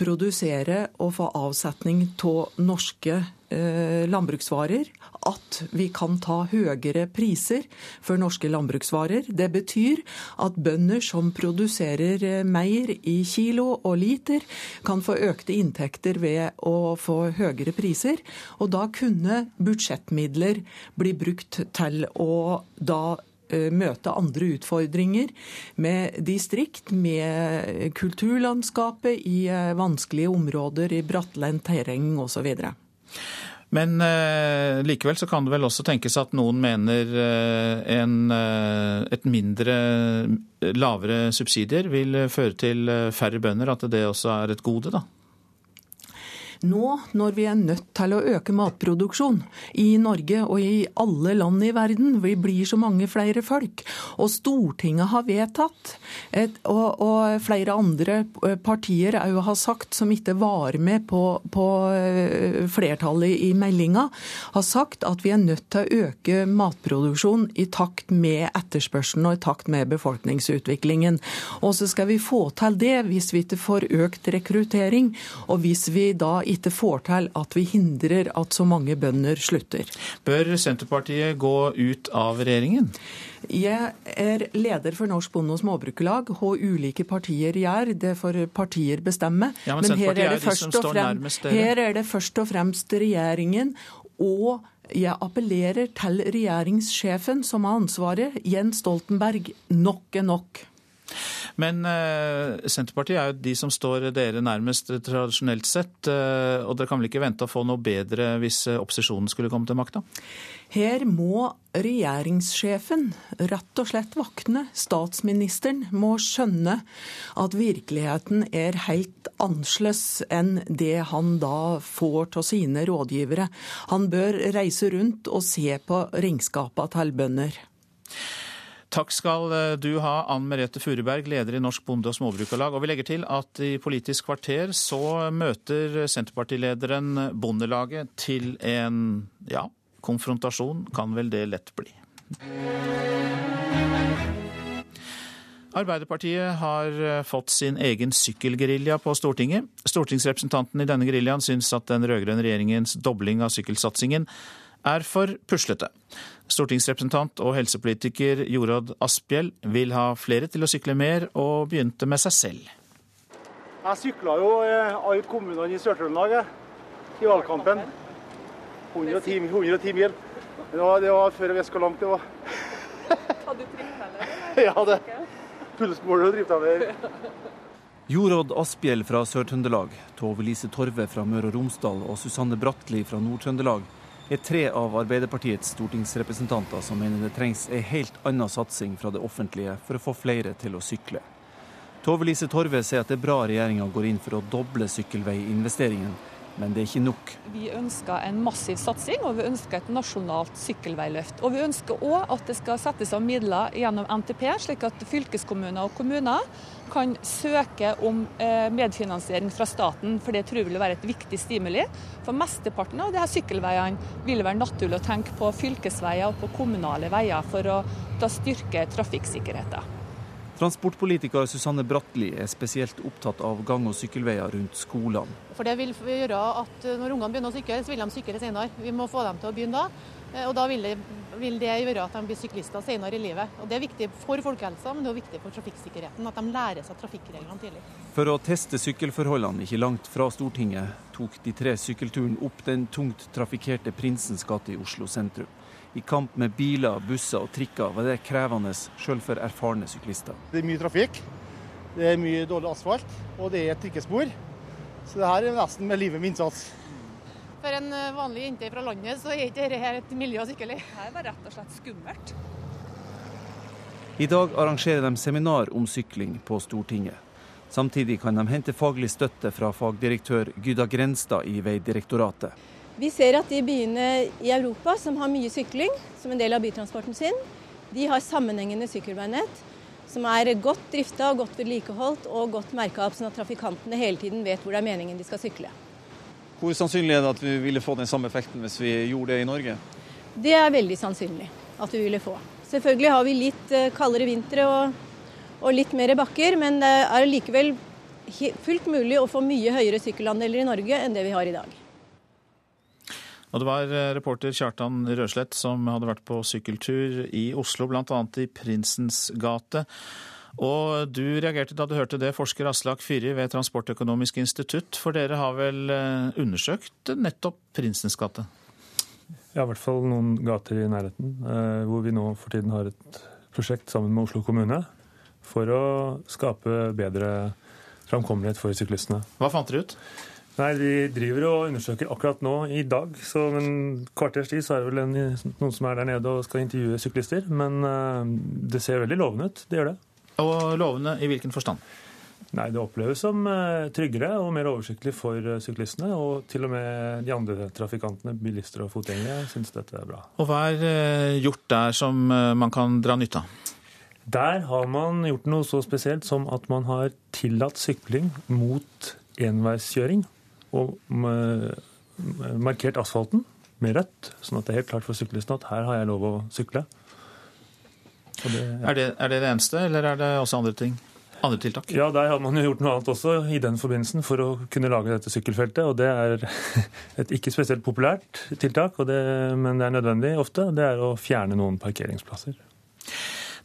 produsere og få avsetning av norske eh, landbruksvarer. At vi kan ta høyere priser for norske landbruksvarer. Det betyr at bønder som produserer mer i kilo og liter, kan få økte inntekter ved å få høyere priser. Og da kunne budsjettmidler bli brukt til å da møte andre utfordringer med distrikt, med kulturlandskapet i eh, vanskelige områder, i brattlendt terreng osv. Men eh, likevel så kan det vel også tenkes at noen mener eh, en, eh, et mindre lavere subsidier vil føre til færre bønder, at det også er et gode, da? Nå når vi er nødt til å øke matproduksjon i Norge og i alle land i verden, vi blir så mange flere folk, og Stortinget har vedtatt, et, og, og, flere andre partier òg har sagt, som ikke var med på, på eh, flertallet i meldinga, har sagt at vi er nødt til å øke matproduksjon i takt med etterspørselen og i takt med befolkningsutviklingen. Og så skal vi få til det hvis vi ikke får økt rekruttering, og hvis vi da ikke får til at vi hindrer at så mange bønder slutter. Bør Senterpartiet gå ut av regjeringen? Jeg er leder for Norsk Bonde- og Småbrukerlag. Hva ulike partier gjør, det får partier bestemme. Ja, men, men her, er og fremst, her er det først og fremst regjeringen og jeg appellerer til regjeringssjefen, som har ansvaret, Jens Stoltenberg. Nok er nok. Men uh, Senterpartiet er jo de som står dere nærmest tradisjonelt sett. Uh, og dere kan vel ikke vente å få noe bedre hvis opposisjonen skulle komme til makta? Her må regjeringssjefen rett og slett våkne. Statsministeren må skjønne at virkeligheten er helt annerledes enn det han da får av sine rådgivere. Han bør reise rundt og se på regnskapene til bønder. Takk skal eh, du ha, Ann Merete Furuberg, leder i Norsk Bonde- og Småbrukarlag. Og vi legger til at i Politisk kvarter så møter Senterpartilederen Bondelaget til en ja, konfrontasjon, kan vel det lett bli. Arbeiderpartiet har eh, fått sin egen sykkelgerilja på Stortinget. Stortingsrepresentanten i denne geriljaen syns at den rød-grønne regjeringens dobling av sykkelsatsingen er for puslete. Stortingsrepresentant og helsepolitiker Jorodd Asphjell vil ha flere til å sykle mer, og begynte med seg selv. Jeg sykla jo alle kommunene i Sør-Trøndelag i valgkampen. 110, 110 mil. Det var, det var før jeg visste hvor langt det var. Hadde du drifteller? *laughs* Ja, det. Pulsmåler og drifteller. Jorodd Asphjell fra Sør-Trøndelag, Tove Lise Torve fra Møre og Romsdal og Susanne Bratli fra Nord-Trøndelag er tre av Arbeiderpartiets stortingsrepresentanter som mener det trengs en helt annen satsing fra det offentlige for å få flere til å sykle. Tove Lise Torve sier at det er bra regjeringa går inn for å doble sykkelveiinvesteringen, men det er ikke nok. Vi ønsker en massiv satsing, og vi ønsker et nasjonalt sykkelveiløft. Og vi ønsker òg at det skal settes av midler gjennom NTP, slik at fylkeskommuner og kommuner kan søke om eh, medfinansiering fra staten, for det tror jeg vil være et viktig stimuli. For mesteparten av de her sykkelveiene vil være naturlig å tenke på fylkesveier og på kommunale veier for å da styrke trafikksikkerheten. Transportpolitiker Susanne Bratli er spesielt opptatt av gang- og sykkelveier rundt skolene. For Det vil gjøre at når ungene begynner å sykle, så vil de sykle senere. Vi må få dem til å begynne da. Eh, og da vil det, vil det, gjøre at de blir syklister senere i livet. Og Det er viktig for folkehelsa, men det er viktig for trafikksikkerheten at de lærer seg trafikkreglene tidlig. For å teste sykkelforholdene ikke langt fra Stortinget, tok de tre sykkelturen opp den tungt trafikkerte Prinsens gate i Oslo sentrum. I kamp med biler, busser og trikker var det krevende, selv for erfarne syklister. Det er mye trafikk, det er mye dårlig asfalt, og det er et trikkespor. Så det her er nesten med livet med innsats. For en eh, vanlig jente fra landet så er ikke dette et miljø å sykle i. Det var rett og slett skummelt. I dag arrangerer de seminar om sykling på Stortinget. Samtidig kan de hente faglig støtte fra fagdirektør Gyda Grenstad i Veidirektoratet. Vi ser at de byene i Europa som har mye sykling som en del av bytransporten sin, de har sammenhengende sykkelveinett som er godt drifta og godt vedlikeholdt og godt merka opp, sånn at trafikantene hele tiden vet hvor det er meningen de skal sykle. Hvor sannsynlig er det at vi ville få den samme effekten hvis vi gjorde det i Norge? Det er veldig sannsynlig at vi ville få. Selvfølgelig har vi litt eh, kaldere vintre og, og litt mer bakker, men det er likevel fullt mulig å få mye høyere sykkelandeler i Norge enn det vi har i dag. Og det var eh, reporter Kjartan Røslett som hadde vært på sykkeltur i Oslo, bl.a. i Prinsens gate. Og du reagerte da du hørte det, forsker Aslak Fyri ved Transportøkonomisk institutt. For dere har vel eh, undersøkt nettopp Prinsens gate? Ja, i hvert fall noen gater i nærheten. Eh, hvor vi nå for tiden har et prosjekt sammen med Oslo kommune for å skape bedre framkommelighet for syklistene. Hva fant dere ut? Nei, Vi driver og undersøker akkurat nå i dag. Så om en kvarters tid så er det vel en, noen som er der nede og skal intervjue syklister. Men uh, det ser veldig lovende ut. Det gjør det. Og lovende i hvilken forstand? Nei, Det oppleves som eh, tryggere og mer oversiktlig for eh, syklistene. Og til og med de andre trafikantene, bilister og fotgjengere, syns dette er bra. Og hva er eh, gjort der som man kan dra nytte av? Der har man gjort noe så spesielt som at man har tillatt sykling mot enveiskjøring. Og markert asfalten med rødt, sånn at det er helt klart for syklistene at her har jeg lov å sykle. Det, ja. er, det, er, det, det eneste, eller er det også andre ting? Andre tiltak? Ja, der har man jo gjort noe annet også i den forbindelsen for å kunne lage dette sykkelfeltet. og Det er *laughs* et ikke spesielt populært tiltak, det, men det er nødvendig ofte. Det er å fjerne noen parkeringsplasser.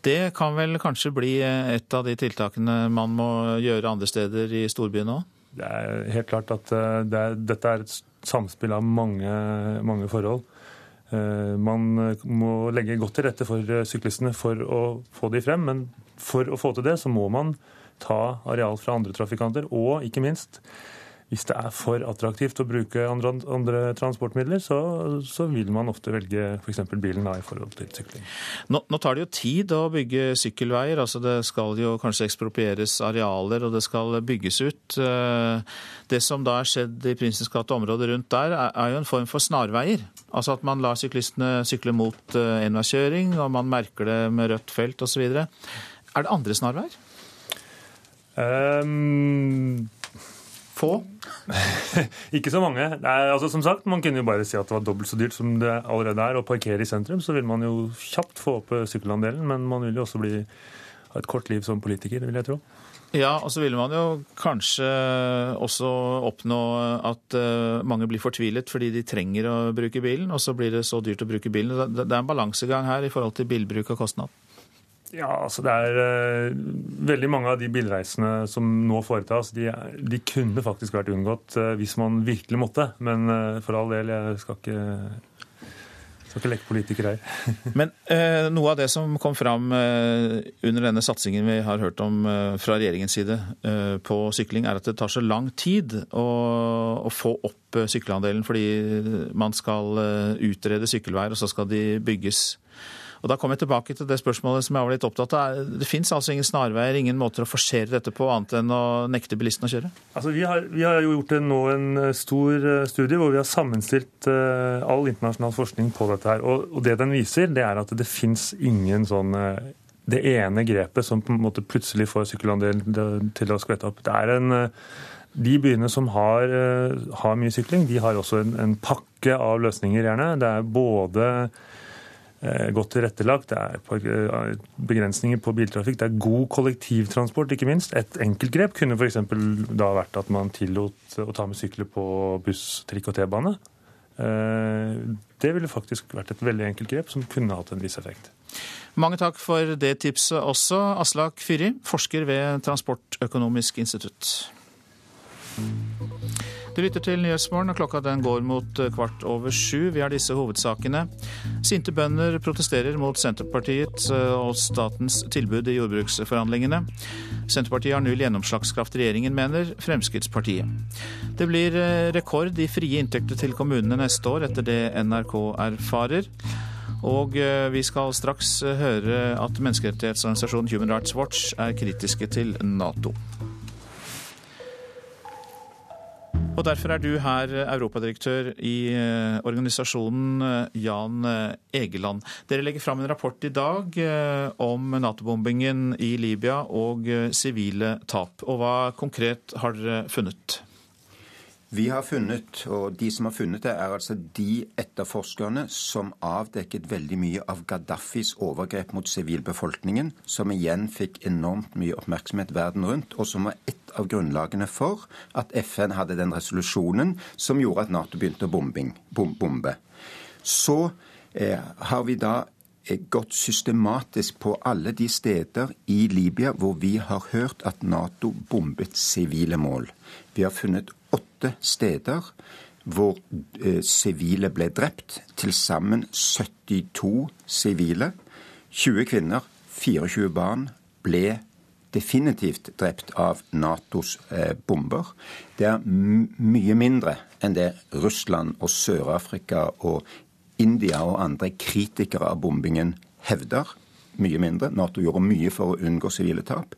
Det kan vel kanskje bli et av de tiltakene man må gjøre andre steder i storbyene òg? Det er helt klart at eh, det er, dette er et samspill av mange, mange forhold. Eh, man eh, må legge godt til rette for syklistene for å få de frem, men for å få til det, så må man ta areal fra andre trafikanter, og ikke minst hvis det er for attraktivt å bruke andre, andre transportmidler, så, så, vil man ofte velge f.eks. Bilen da, i forhold til sykling. Nå, nå, tar det jo tid å bygge sykkelveier. altså Det skal jo kanskje eksproprieres arealer, og det skal bygges ut. Eh, det som da er skjedd i Prinsens gate området rundt der, er jo en form for snarveier. Altså at man lar syklistene sykle mot eh, enveiskjøring, og man merker det med rødt felt osv. Er det andre snarveier? Um, få? *laughs* ikke så mange. Er, altså, som sagt, Man kunne jo bare si at det var dobbelt så dyrt som det allerede er å parkere i sentrum. Så vil man jo kjapt få opp sykkelandelen, men man vil jo også bli, ha et kort liv som politiker, vil jeg tro. Ja, og så ville man jo kanskje også oppnå at mange blir fortvilet fordi de trenger å bruke bilen, og så blir det så dyrt å bruke bilen. Det er en balansegang her i forhold til bilbruk og kostnad. Ja, altså det er uh, Veldig mange av de bilreisene som nå foretas, de, de kunne faktisk vært unngått uh, hvis man virkelig måtte. Men uh, for all del, jeg skal ikke, leke politiker her. *laughs* Men noe av det som kom fram under denne satsingen vi har hørt om fra regjeringens side på sykling, er at det tar så lang tid å, å få opp sykkelandelen fordi man skal utrede sykkelveier, og så skal de bygges. Og Da kommer jeg tilbake til det spørsmålet som jeg var litt opptatt av. Det fins altså ingen snarveier, ingen måter å forsere dette på, annet enn å nekte bilisten å kjøre? Altså, vi, har, vi har jo gjort nå en eh, stor eh, studie hvor vi har sammenstilt uh, all internasjonal forskning på dette. her. Og, det den viser, det er at det fins ingen sånn det ene grepet som på en måte plutselig får sykkelandelen til å skvette opp. Det er en de byene som har, har, mye sykling, de har også en, en pakke av løsninger, gjerne. Det er både eh, godt tilrettelagt, det er eh, begrensninger på biltrafikk, det er god kollektivtransport, ikke minst. Et enkeltgrep kunne f.eks. da vært at man tillot å ta med sykler på buss, trikk og T-bane. Det ville faktisk vært et veldig enkelt grep som kunne hatt en viss effekt. Mange takk for det tipset også, Aslak Fyri, forsker ved Transportøkonomisk institutt. Du lytter til Nyhetsmorgen, og klokka den går mot eh, kvart over sju. Vi har disse hovedsakene. Sinte bønder protesterer mot Senterpartiet eh, og statens tilbud i jordbruksforhandlingene. Senterpartiet har null gjennomslagskraft regjeringen, mener Fremskrittspartiet. Det blir eh, rekord i frie inntekter til kommunene neste år, etter det NRK erfarer. Og vi skal straks høre at menneskerettighetsorganisasjonen Human Rights Watch er kritiske til Nato. Og derfor er du her, europadirektør i eh, organisasjonen eh, Jan eh, Egeland. Dere legger fram en rapport i dag om Nato-bombingen i Libya og sivile tap. Og hva konkret har dere funnet? Vi har funnet, og de som har funnet det, er altså de etterforskerne som avdekket veldig mye av Gaddafis overgrep mot sivilbefolkningen, som igjen fikk enormt mye oppmerksomhet verden rundt, og som var et av grunnlagene for at FN hadde den resolusjonen som gjorde at Nato begynte å bombing, bombe. Så eh, har vi da eh, gått systematisk på alle de steder i Libya hvor vi har hørt at Nato bombet sivile mål. Vi har funnet åtte steder hvor eh, sivile ble drept. Til sammen 72 sivile. 20 kvinner, 24 barn ble definitivt drept av Natos eh, bomber. Det er mye mindre enn det Russland og Sør-Afrika og India og andre kritikere av bombingen hevder. Mye mindre. Nato gjorde mye for å unngå sivile tap.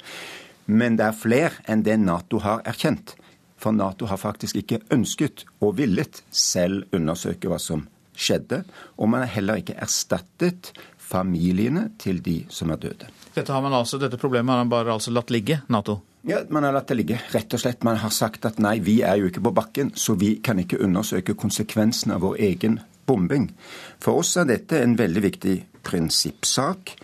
Men det er flere enn det Nato har erkjent. For Nato har faktisk ikke ønsket og villet selv undersøke hva som skjedde. Og man har heller ikke erstattet familiene til de som er døde. Dette, har man altså, dette problemet har man bare altså latt ligge, Nato? Ja, Man har latt det ligge. Rett og slett. Man har sagt at nei, vi er jo ikke på bakken, så vi kan ikke undersøke konsekvensene av vår egen bombing. For oss er dette en veldig viktig prinsippsak.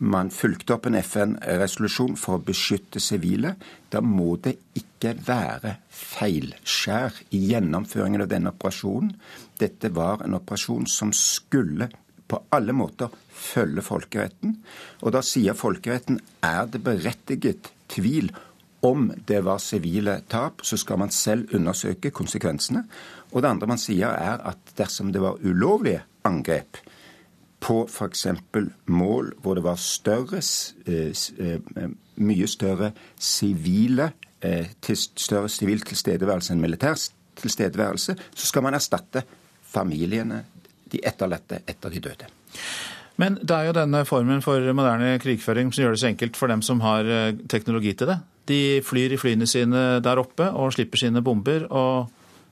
Man fulgte opp en FN-resolusjon for å beskytte sivile. Da må det ikke være feilskjær i gjennomføringen av denne operasjonen. Dette var en operasjon som skulle på alle måter følge folkeretten. Og da sier folkeretten er det berettiget tvil om det var sivile tap, så skal man selv undersøke konsekvensene. Og det andre man sier, er at dersom det var ulovlige angrep, på f.eks. mål hvor det var større, eh, eh, mye større sivile eh, større sivil tilstedeværelse enn militær tilstedeværelse, så skal man erstatte familiene, de etterlatte, etter de døde. Men det er jo denne formen for moderne krigføring som gjør det så enkelt for dem som har teknologi til det. De flyr i flyene sine der oppe og slipper sine bomber. og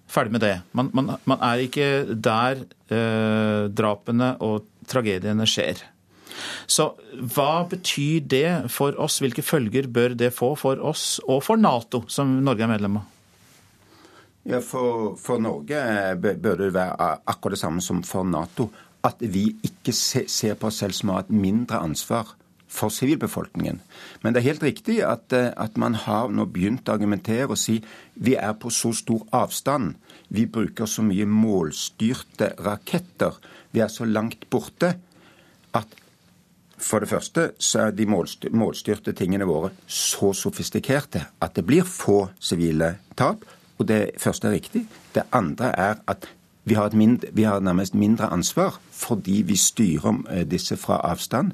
Ferdig med det. Man, man, man er ikke der eh, drapene og tragediene skjer. Så hva betyr det for oss? Hvilke følger bør det få for oss og for Nato, som Norge er medlem av? Ja, for, for Norge bør det være akkurat det samme som for Nato. At vi ikke ser på oss selv som har et mindre ansvar for sivilbefolkningen. Men det er helt riktig at, at, man har nå begynt å argumentere og si vi er på så stor avstand. Vi bruker så mye målstyrte raketter vi er så langt borte at for det første så er de målstyrte tingene våre så sofistikerte at det blir få sivile tap. Og det første er riktig. Det andre er at vi har, mindre, vi har nærmest mindre ansvar fordi vi styrer eh, disse fra avstand.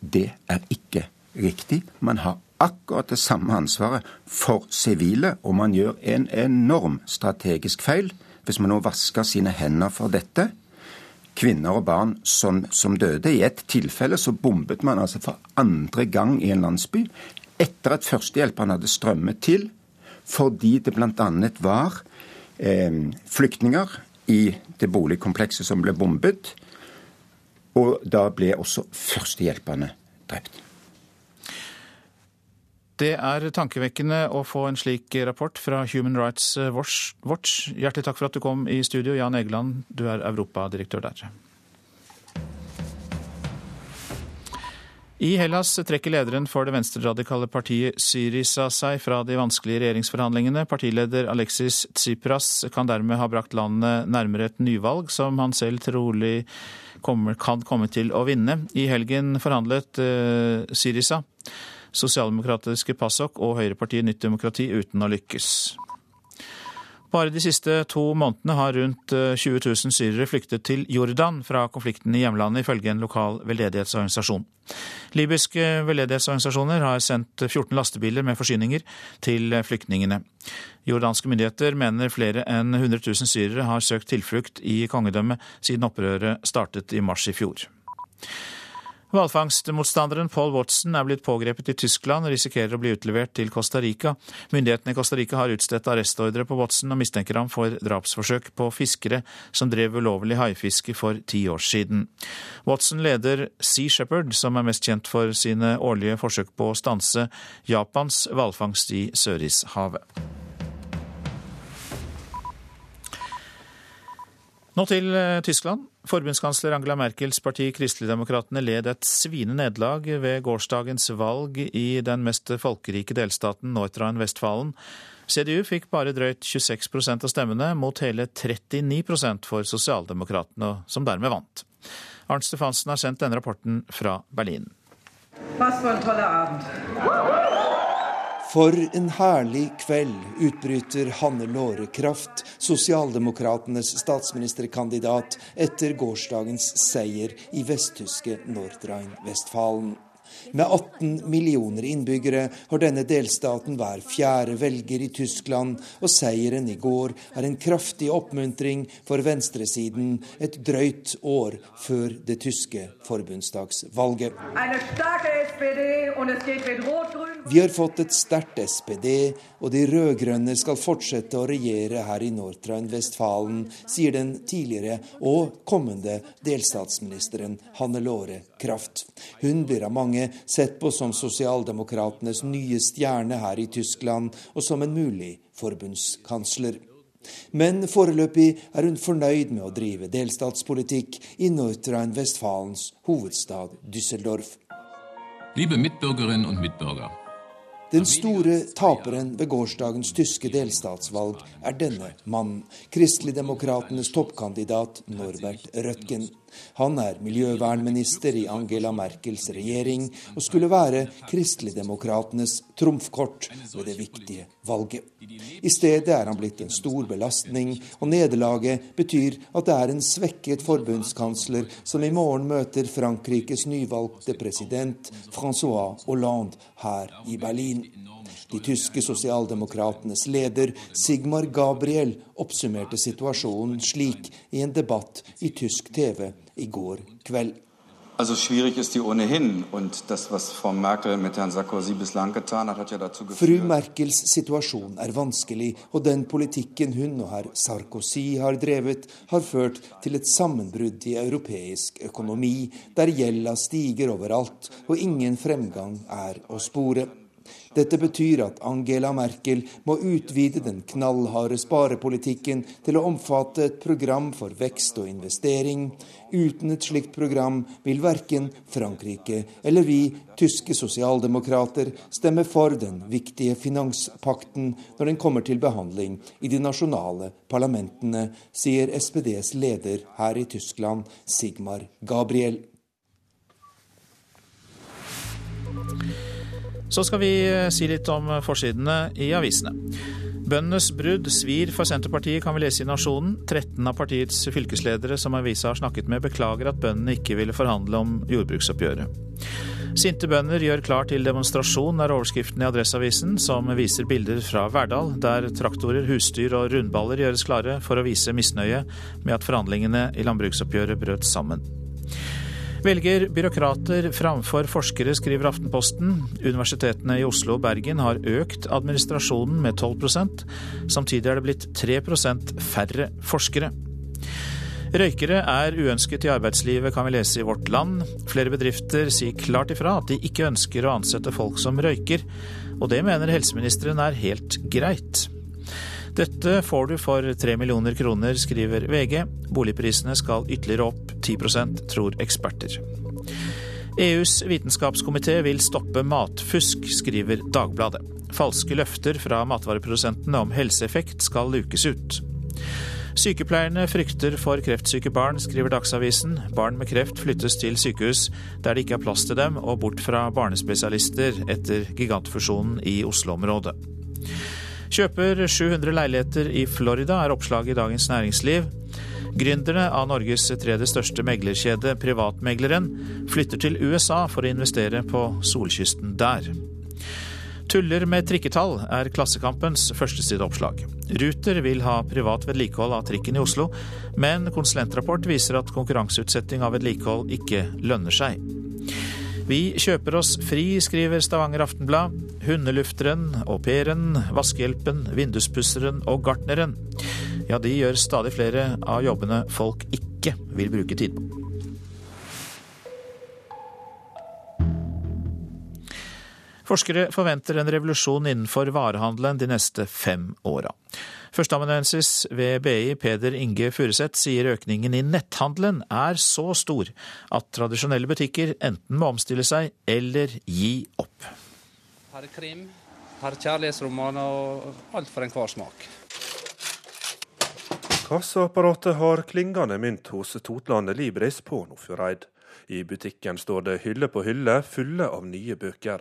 Det er ikke riktig. Man har akkurat det samme ansvaret for sivile, og man gjør en enorm strategisk feil hvis man nå vasker sine hender for dette kvinner og barn som, som døde. I ett tilfelle så bombet man altså for andre gang i en landsby etter at førstehjelperne hadde strømmet til, fordi det bl.a. var eh, flyktninger i det boligkomplekset som ble bombet. Og da ble også førstehjelperne drept. Det er tankevekkende å få en slik rapport fra Human Rights Watch. Hjertelig takk for at du kom i studio, Jan Egeland. Du er europadirektør der. I Hellas trekker lederen for det venstreradikale partiet Syriza seg fra de vanskelige regjeringsforhandlingene. Partileder Alexis Tsipras kan dermed ha brakt landet nærmere et nyvalg, som han selv trolig kommer, kan komme til å vinne. I helgen forhandlet uh, Syriza, sosialdemokratiske PASOK og høyrepartiet Nytt demokrati uten å lykkes. Bare de siste to månedene har rundt 20 eh, 000 syrere flyktet til Jordan fra konflikten i hjemlandet, ifølge en lokal veldedighetsorganisasjon. Libyske veldedighetsorganisasjoner har sendt 14 lastebiler med forsyninger til flyktningene. Jordanske myndigheter mener flere enn 100 000 syrere har søkt tilflukt i kongedømmet siden opprøret startet i mars i fjor. Hvalfangstmotstanderen Paul Watson er blitt pågrepet i Tyskland og risikerer å bli utlevert til Costa Rica. Myndighetene i Costa Rica har utstedt arrestordre på Watson og mistenker ham for drapsforsøk på fiskere som drev ulovlig haifiske for ti år siden. Watson leder Sea Shepherd, som er mest kjent for sine årlige forsøk på å stanse Japans hvalfangst i Sørishavet. Nå til eh, Tyskland. Forbundskansler Angela Merkels parti Kristeligdemokratene led et sviende nederlag ved gårsdagens valg i den mest folkerike delstaten Nordrhein-Westfalen. CDU fikk bare drøyt 26% av stemmene, mot hele 39% for Sosialdemokratene, som dermed vant. Arnt Stefansen har sendt denne rapporten fra Berlin. Was for en tolle Abend. For en herlig kveld, utbryter Hanne Låre Kraft, sosialdemokratenes statsministerkandidat, etter gårsdagens seier i vesttyske Nordrhein-Westfalen. Med 18 millioner innbyggere har denne delstaten hver fjerde velger i Tyskland, og seieren i går er en kraftig oppmuntring for venstresiden et drøyt år før det tyske forbundsdagsvalget. Vi har fått et sterkt SPD, og de rød-grønne skal fortsette å regjere her i Nordrhein-Vestfalen, sier den tidligere og kommende delstatsministeren Hannelore Kraft. Hun blir av mange sett på som sosialdemokratenes nye stjerne her i Tyskland, og som en mulig forbundskansler. Men foreløpig er hun fornøyd med å drive delstatspolitikk i Nordrhein-Westfalens hovedstad Düsseldorf. Liebe Mitbürgerinnen und Mitbürger. Den store taperen ved gårsdagens tyske delstatsvalg er denne mannen, kristeligdemokratenes toppkandidat Norbert Røttgen. Han er miljøvernminister i Angela Merkels regjering og skulle være kristeligdemokratenes trumfkort ved det viktige valget. I stedet er han blitt en stor belastning, og nederlaget betyr at det er en svekket forbundskansler som i morgen møter Frankrikes nyvalgte president Francois Hollande her i Berlin. De tyske sosialdemokratenes leder Sigmar Gabriel oppsummerte situasjonen slik i en debatt i tysk TV i går kveld. Also schwierig ist die ohnehin. Und das, was Frau Merkel mit Herrn Sarkozy bislang getan hat, hat ja dazu geführt Fru Merkels situasjon er vanskelig, og den politikken hun og herr Sarkozy har drevet, har ført til et sammenbrudd i europeisk økonomi, der gjelda stiger overalt og ingen fremgang er å spore. Dette betyr at Angela Merkel må utvide den knallharde sparepolitikken til å omfatte et program for vekst og investering. Uten et slikt program vil verken Frankrike eller vi tyske sosialdemokrater stemme for den viktige finanspakten når den kommer til behandling i de nasjonale parlamentene, sier SPDs leder her i Tyskland, Sigmar Gabriel. Så skal vi eh, si litt om eh, forsidene i avisene. Bøndenes brudd svir for Senterpartiet, kan vi lese i Nasjonen. 13 av partiets fylkesledere som avisa har snakket med, beklager at bøndene ikke ville forhandle om jordbruksoppgjøret. Sinte bønder gjør klar til demonstrasjon, er overskriften i Adresseavisen, som viser bilder fra Verdal, der traktorer, husdyr og rundballer gjøres klare for å vise misnøye med at forhandlingene i landbruksoppgjøret brøt sammen. Velger byråkrater framfor forskere, skriver Aftenposten. Universitetene i Oslo og Bergen har økt administrasjonen med 12% Samtidig er det blitt 3% færre forskere. Røykere er uønsket i arbeidslivet, kan vi lese i Vårt Land. Flere bedrifter sier klart ifra at de ikke ønsker å ansette folk som røyker, og det mener helseministeren er helt greit. Dette får du for tre millioner kroner, skriver VG. Boligprisene skal ytterligere opp 10% tror eksperter. EUs vitenskapskomité vil stoppe matfusk, skriver Dagbladet. Falske løfter fra matvareprodusentene om helseeffekt skal lukes ut. Sykepleierne frykter for kreftsyke barn, skriver Dagsavisen. Barn med kreft flyttes til sykehus der det ikke er plass til dem, og bort fra barnespesialister etter gigantfusjonen i Oslo-området. Kjøper 700 leiligheter i Florida, er oppslaget i Dagens Næringsliv. Gründerne av Norges tredje største meglerkjede, Privatmegleren, flytter til USA for å investere på solkysten der. Tuller med trikketall er Klassekampens førstesideoppslag. Ruter vil ha privat vedlikehold av trikken i Oslo, men konsulentrapport viser at konkurranseutsetting av vedlikehold ikke lønner seg. Vi kjøper oss fri, skriver Stavanger Aftenblad. Hundelufteren, au pairen, vaskehjelpen, vinduspusseren og gartneren. Ja, de gjør stadig flere av jobbene folk ikke vil bruke tid på. Forskere forventer en revolusjon innenfor varehandelen de neste fem åra. Førsteamanuensis ved BI Peder Inge Furuseth sier økningen i netthandelen er så stor at tradisjonelle butikker enten må omstille seg eller gi opp. Her er krim, her er kjærlighetsromaner og alt for enhver smak. Kasseapparatet har klingende mynt hos Totland Libris på Nordfjordeid. I butikken står det hylle på hylle fulle av nye bøker.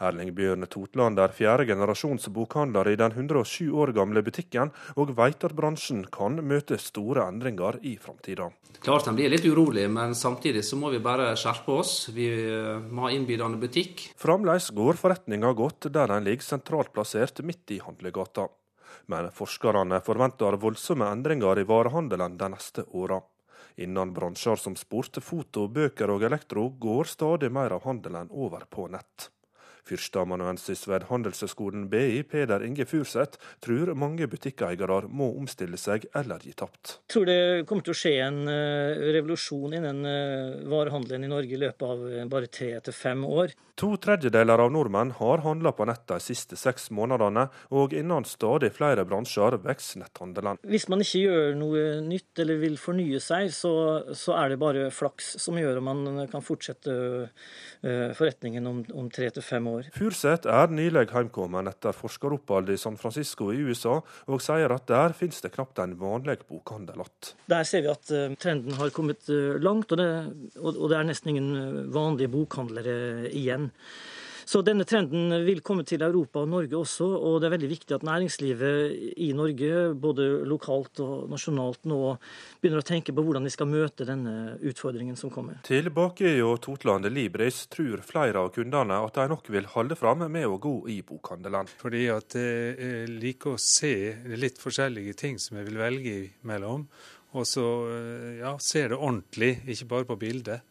Erling Bjørn Totland er fjerde generasjons bokhandler i den 107 år gamle butikken, og vet at bransjen kan møte store endringer i framtida. Klart en blir litt urolig, men samtidig så må vi bare skjerpe oss. Vi eh, må ha innbydende butikk. Fremdeles går forretninga godt der den ligger sentralt plassert midt i handlegata. Men forskerne forventer voldsomme endringer i varehandelen de neste åra. Innen bransjer som sport, foto, bøker og elektro går stadig mer av handelen over på nett. Førsteamanuensis ved Handelshøyskolen BI, Peder Inge Furseth, tror mange butikkeiere må omstille seg eller gi tapt. Jeg tror det kommer til å skje en uh, revolusjon innen uh, varehandelen i Norge i løpet av uh, bare tre til fem år. To tredjedeler av nordmenn har handla på nett de siste seks månedene, og innen stadig flere bransjer vokser netthandelen. Hvis man ikke gjør noe nytt eller vil fornye seg, så, så er det bare flaks som gjør at man kan fortsette forretningen om, om tre til fem år. Furseth er nylig heimkommen etter forskeropphold i San Francisco i USA, og sier at der finnes det knapt en vanlig bokhandel igjen. Der ser vi at uh, trenden har kommet uh, langt, og det, og, og det, er nesten ingen eh, vanlige bokhandlere igjen. Så denne trenden vil komme til Europa og Norge også, og det er veldig viktig at næringslivet i Norge, både lokalt og nasjonalt, nå begynner å tenke på hvordan de skal møte denne utfordringen som kommer. Tilbake i Totland Libris tror flere av kundene at de nok vil holde fram med å gå i bokhandelen. Fordi at jeg liker å se litt forskjellige ting som jeg vil velge mellom, og så ja, ser det ordentlig, ikke bare på bildet.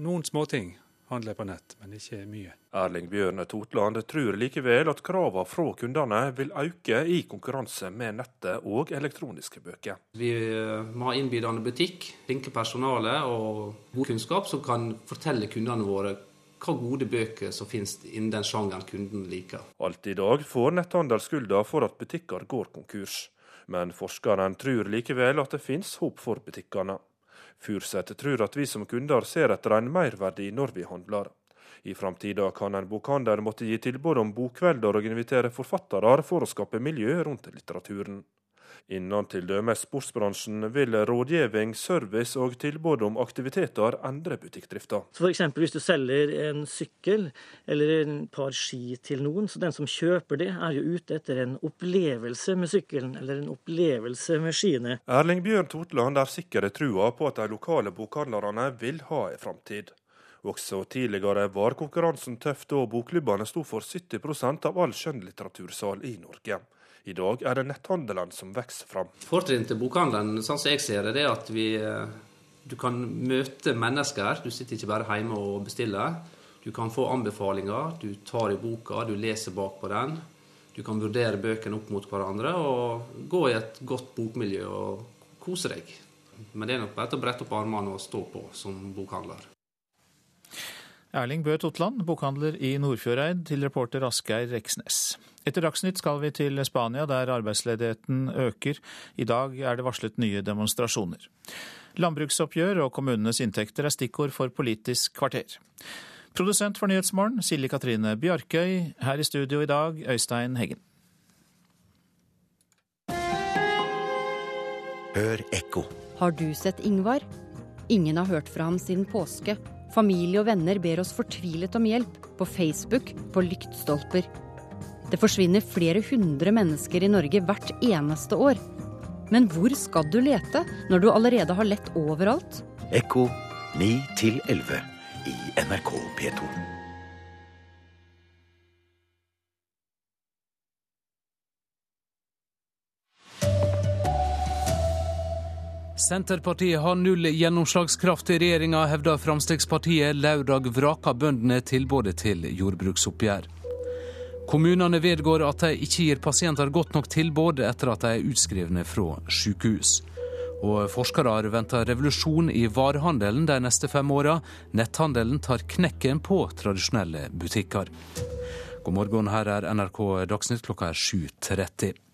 Noen småting handler på nett, men ikke mye. Erling Bjørne Totland tror likevel at kravene fra kundene vil øke i konkurranse med nettet og elektroniske bøker. Vi må ha innbydende butikk, flinke personale og god kunnskap som kan fortelle kundene våre hva gode bøker som finnes innen den sjangeren kunden liker. Alt i dag får netthandel skylda for at butikker går konkurs. Men forskeren tror likevel at det finnes håp for butikkene. Furseth tror at vi som kunder ser etter en merverdi når vi handler. I framtida kan en bokhandel måtte gi tilbud om bokkvelder og invitere forfattere for å skape miljø rundt litteraturen. Innen t.d. sportsbransjen vil rådgivning, service og tilbud om aktiviteter endre butikkdrifta. F.eks. hvis du selger en sykkel eller en par ski til noen, så den som kjøper det, er jo ute etter en opplevelse med sykkelen eller en opplevelse med skiene. Erling Bjørn Totland er sikker i trua på at de lokale bokhandlerne vil ha en framtid. Også tidligere var konkurransen tøff da bokklubbene sto for 70% av all skjønnlitteratursal i Norge. I dag er det netthandelen som vokser fram. Fortrinnet til bokhandelen, sånn som jeg ser det, er at vi, du kan møte mennesker. Du sitter ikke bare hjemme og bestiller. Du kan få anbefalinger. Du tar i boka, du leser bakpå den. Du kan vurdere bøkene opp mot hverandre og gå i et godt bokmiljø og kose deg. Men det er nok bare å brette opp armene og stå på som bokhandler. Erling Bø Totland, bokhandler i Nordfjordeid, til reporter Asgeir Reksnes. Etter Dagsnytt skal vi til Spania, der arbeidsledigheten øker. I dag er det varslet nye demonstrasjoner. Landbruksoppgjør og kommunenes inntekter er stikkord for Politisk kvarter. Produsent for Nyhetsmorgen, Silje Katrine Bjarkøy. Her i studio i dag, Øystein Heggen. Hør ekko. Har du sett Ingvar? Ingen har hørt fra ham siden påske. Familie og venner ber oss fortvilet om hjelp. På Facebook, på lyktstolper. Det forsvinner flere hundre mennesker i Norge hvert eneste år. Men hvor skal du lete når du allerede har lett overalt? Ekko 9 11 i NRK P2. Senterpartiet har null gjennomslagskraft i regjeringa, hevder Fremskrittspartiet. Lørdag vraka bøndene tilbudet til jordbruksoppgjør. Kommunene vedgår at de ikke gir pasienter godt nok tilbud etter at de er utskrevne fra sykehus. Og forskere venter revolusjon i varehandelen de neste fem åra. Netthandelen tar knekken på tradisjonelle butikker. God morgen, her er NRK Dagsnytt klokka er 7.30.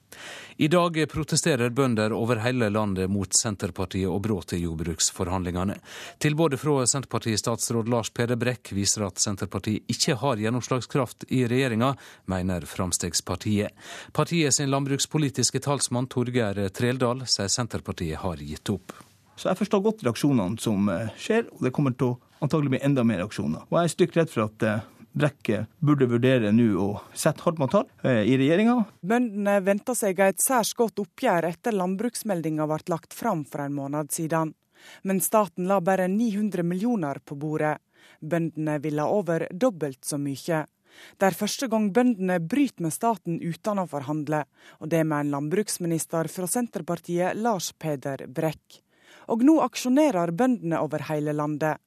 I dag protesterer bønder over hele landet mot Senterpartiet og brudd i jordbruksforhandlingene. Tilbudet fra Senterparti-statsråd Lars Peder Brekk viser at Senterpartiet ikke har gjennomslagskraft i regjeringa, mener Fremskrittspartiet. Partiet sin landbrukspolitiske talsmann Torgeir Treldal sier Senterpartiet har gitt opp. Så jeg forstår godt reaksjonene som eh, skjer, og det kommer til å antagelig bli enda mer reaksjoner. Og jeg er stygt redd for at eh, Brekke burde vurdere nå å sette hardt mot hardt eh, i regjeringa. Bøndene venter seg et særs godt oppgjør etter landbruksmeldinga ble lagt fram for en måned siden. Men staten la bare 900 millioner på bordet. Bøndene ville ha over dobbelt så mye. Det er første gang bøndene bryter med staten uten å forhandle, og det med en landbruksminister fra Senterpartiet, Lars Peder Brekk. Og nå aksjonerer bøndene over hele landet.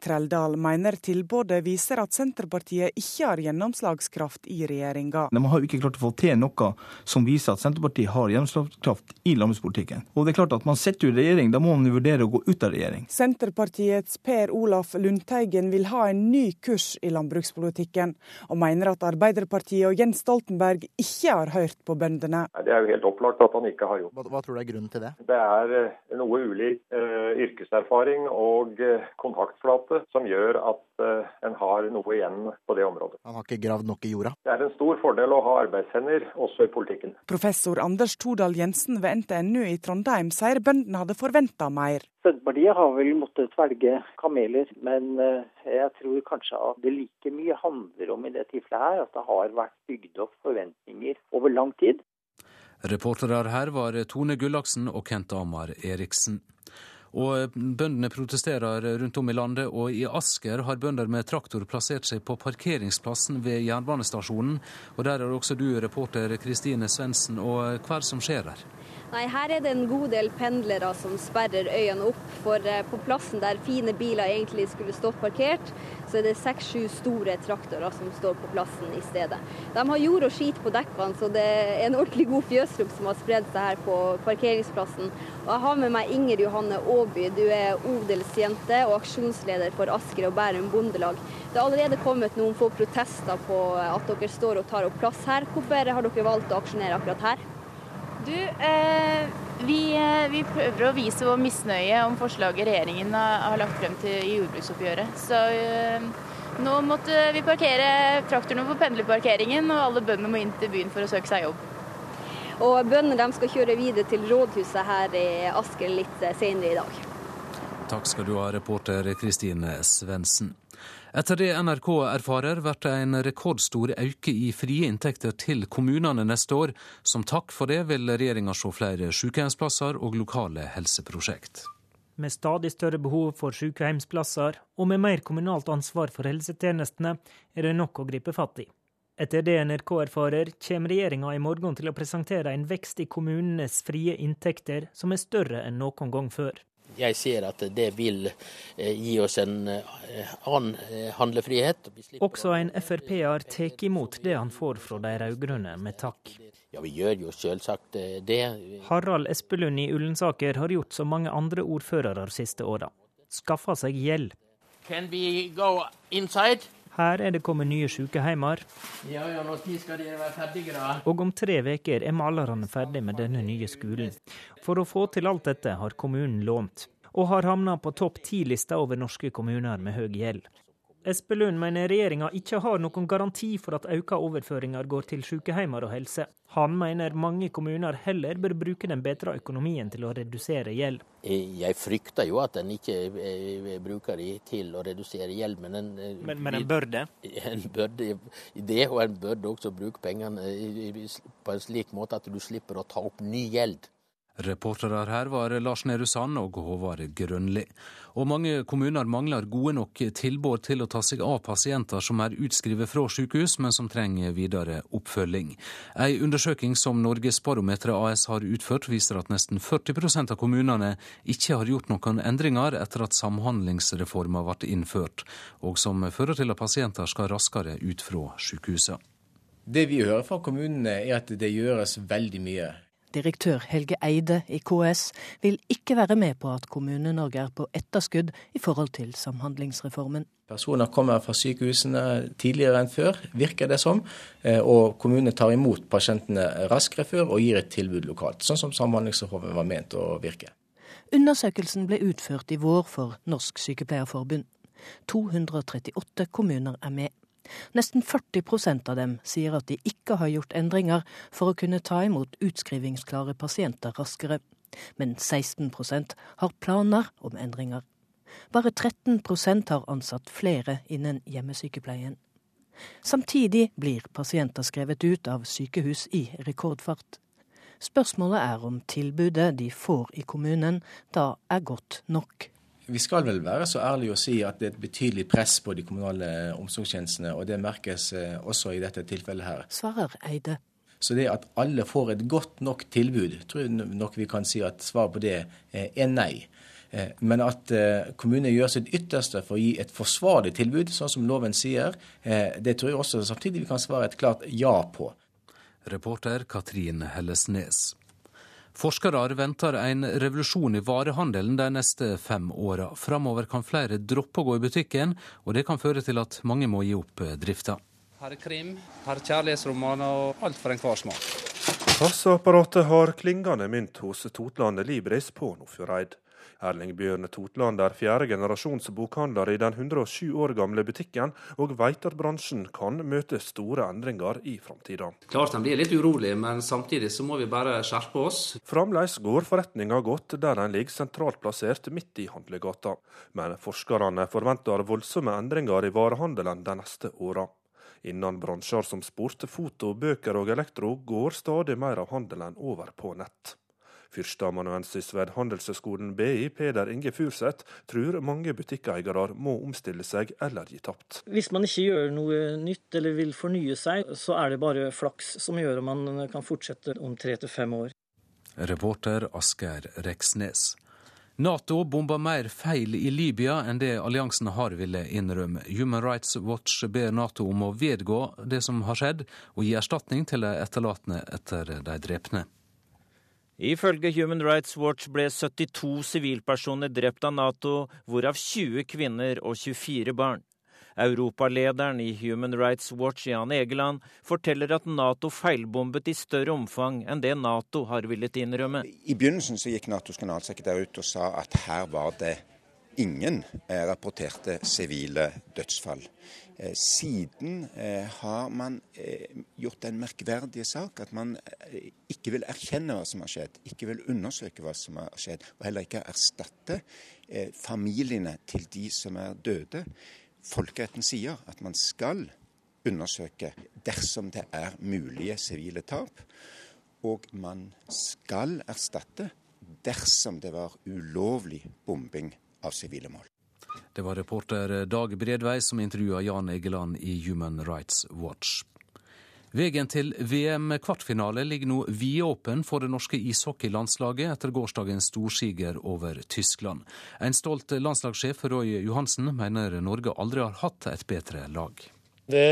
Treldal mener tilbudet viser at Senterpartiet ikke har gjennomslagskraft i regjeringa. De har jo ikke klart å få til noe som viser at Senterpartiet har gjennomslagskraft i landbrukspolitikken. Og det er klart at Man sitter jo i regjering, da må man vurdere å gå ut av regjering. Senterpartiets Per Olaf Lundteigen vil ha en ny kurs i landbrukspolitikken, og mener at Arbeiderpartiet og Jens Stoltenberg ikke har hørt på bøndene. Det er jo helt opplagt at han ikke har gjort Hva, hva tror du er grunnen til det? Det er eh, noe ulik uh, yrkeserfaring og uh, kontaktflate som gjør at uh, en har noe igjen på det området. Han har ikke gravd nok i jorda? Det er en stor fordel å ha arbeidshender også i politikken. Professor Anders Tordal Jensen ved NTNU i Trondheim sier bøndene hadde forventa mer. Senterpartiet har vel måttet svelge kameler, men jeg tror kanskje at det like mye handler om i det tilfellet her at det har vært bygd opp forventninger over lang tid. Reportere her var Tone Gullaksen og Kent Amar Eriksen. Og Bøndene protesterer rundt om i landet, og i Asker har bønder med traktor plassert seg på parkeringsplassen ved jernbanestasjonen. Og Der er også du, reporter Kristine Svendsen. Og hva er det som skjer her? Nei, Her er det en god del pendlere som sperrer øynene opp. For på plassen der fine biler egentlig skulle stått parkert, så er det seks-sju store traktorer som står på plassen i stedet. De har jord og skit på dekkene, så det er en ordentlig god fjøslukt som har spredd seg her på parkeringsplassen. Og Jeg har med meg Inger Johanne Aaby. Du er odelsjente og aksjonsleder for Asker og Bærum Bondelag. Det er allerede kommet noen få protester på at dere står og tar opp plass her. Hvorfor har dere valgt å aksjonere akkurat her? Du, eh, vi, vi, prøver å vise vår misnøye om forslaget regjeringen har lagt frem til i jordbruksoppgjøret. Så eh, nå måtte vi parkere traktorene på pendlerparkeringen, og alle bøndene må inn til byen for å søke seg jobb. Og bøndene skal kjøre videre til rådhuset her i Asker litt senere i dag. Takk skal du ha, reporter Kristine Svendsen. Etter det NRK erfarer, blir det en rekordstor økning i frie inntekter til kommunene neste år. Som takk for det vil regjeringa se flere sykehjemsplasser og lokale helseprosjekt. Med stadig større behov for sykehjemsplasser, og med mer kommunalt ansvar for helsetjenestene, er det nok å gripe fatt i. Etter det NRK erfarer, kommer regjeringa i morgen til å presentere en vekst i kommunenes frie inntekter som er større enn noen gang før. Jeg ser at det vil gi oss en annen handlefrihet. Også en Frp-er tar imot det han får fra de rød-grønne, med takk. Ja, vi gjør jo selvsagt det. Harald Espelund i Ullensaker har gjort som mange andre ordførere siste åra. Skaffa seg gjeld. Can we go inside? Her er det kommet nye sykehjemmer. Ja, ja, når skal dere være ferdige, da? Og om tre uker er malerne ferdig med denne nye skolen. For å få til alt dette har kommunen lånt, og har havna på topp ti-lista over norske kommuner med høy gjeld. Espelund mener regjeringa ikke har noen garanti for at økte overføringer går til sykehjem og helse. Han mener mange kommuner heller bør bruke den bedre økonomien til å redusere gjeld. Jeg frykter jo at en ikke eh, bruker de til å redusere gjeld, men en, eh, men, men en bør det? *laughs* En bør det, og en bør også bruke pengene på en slik måte at du slipper å ta opp ny gjeld. Reportere her var Lars Nehru Sand og Håvard Grønli. Og mange kommuner mangler gode nok tilbud til å ta seg av pasienter som er utskrevet fra sykehus, men som trenger videre oppfølging. En undersøking som Norgesbarometeret AS har utført, viser at nesten 40% av kommunene ikke har gjort noen endringer etter at samhandlingsreformen ble innført, og som fører til at pasienter skal raskere ut fra sykehusene. Det vi hører fra kommunene er at det gjøres veldig mye. Direktør Helge Eide i KS vil ikke være med på at Kommune-Norge er på etterskudd i forhold til Samhandlingsreformen. Personer kommer fra sykehusene tidligere enn før, virker det som. Eh, og kommunene tar imot pasientene raskere før og gir et tilbud lokalt. Sånn som Samhandlingsreformen var ment å virke. Undersøkelsen ble utført i vår for Norsk Sykepleierforbund. 238 kommuner er med. Nesten 40% av dem sier at de ikke har gjort endringer for å kunne ta imot utskrivingsklare pasienter raskere. Men 16% har planer om endringer. Bare 13% har ansatt flere innen hjemmesykepleien. Samtidig blir pasienter skrevet ut av sykehus i rekordfart. Spørsmålet er om tilbudet de får i kommunen da er godt nok. Vi skal vel være så ærlige å si at det er et betydelig press på de kommunale omsorgstjenestene, og det merkes eh, også i dette tilfellet her. Svarer Eide. Så det at alle får et godt nok tilbud, tror jeg nok vi kan si at svaret på det eh, er nei. Eh, men at kommunene gjør sitt ytterste for å gi et forsvarlig tilbud, sånn som loven sier, det tror jeg også samtidig vi kan svare et klart ja på. Reporter Katrin Hellesnes. Forskere venter en revolusjon i varehandelen de neste fem åra. Framover kan flere droppe å gå i butikken, og det kan føre til at mange må gi opp drifta. Her er krim, her er kjærlighetsromaner og alt for enhver smak. Kasseapparatet har klingende mynt hos Totlandet Libris på Nordfjordeid. Erling Bjørne Totland er fjerde generasjons bokhandler i den 107 år gamle butikken, og vet at bransjen kan møte store endringer i framtida. Klart den blir litt urolig, men samtidig så må vi bare skjerpe oss. Fremdeles går forretninga godt der den ligger sentralt plassert midt i handlegata. Men forskerne forventer voldsomme endringer i varehandelen de neste åra. Innen bransjer som sport, foto, bøker og elektro går stadig mer av handelen over på nett. Førsteamanuensis ved Handelshøyskolen BI, Peder Inge Furseth, tror mange butikkeiere må omstille seg eller gi tapt. Hvis man ikke gjør noe nytt eller vil fornye seg, så er det bare flaks som gjør at man kan fortsette om tre til fem år. Reporter Asgeir Reksnes. Nato bomba mer feil i Libya enn det alliansen har ville innrømme. Human Rights Watch ber Nato om å vedgå det som har skjedd, og gi erstatning til de etterlatne etter de drepne. Ifølge Human Rights Watch ble 72 sivilpersoner drept av Nato, hvorav 20 kvinner og 24 barn. Europalederen i Human Rights Watch, Jan Egeland, forteller at Nato feilbombet i større omfang enn det Nato har villet innrømme. I begynnelsen så gikk Natos generalsekretær ut og sa at her var det ingen eh, rapporterte sivile dødsfall. Eh, siden eh, har man gjort en merkverdige sak at man ikke vil erkjenne hva som har skjedd, ikke vil undersøke hva som har skjedd, og heller ikke erstatte familiene til de som er døde. Folkeretten sier at man skal undersøke dersom det er mulige sivile tap, og man skal erstatte dersom det var ulovlig bombing av sivile mål. Det var reporter Dag Bredvei som intervjua Jan Egeland i Human Rights Watch. Veien til VM-kvartfinale ligger nå vidåpen for det norske ishockeylandslaget etter gårsdagens storsiger over Tyskland. En stolt landslagssjef Roy Johansen mener Norge aldri har hatt et bedre lag. Det,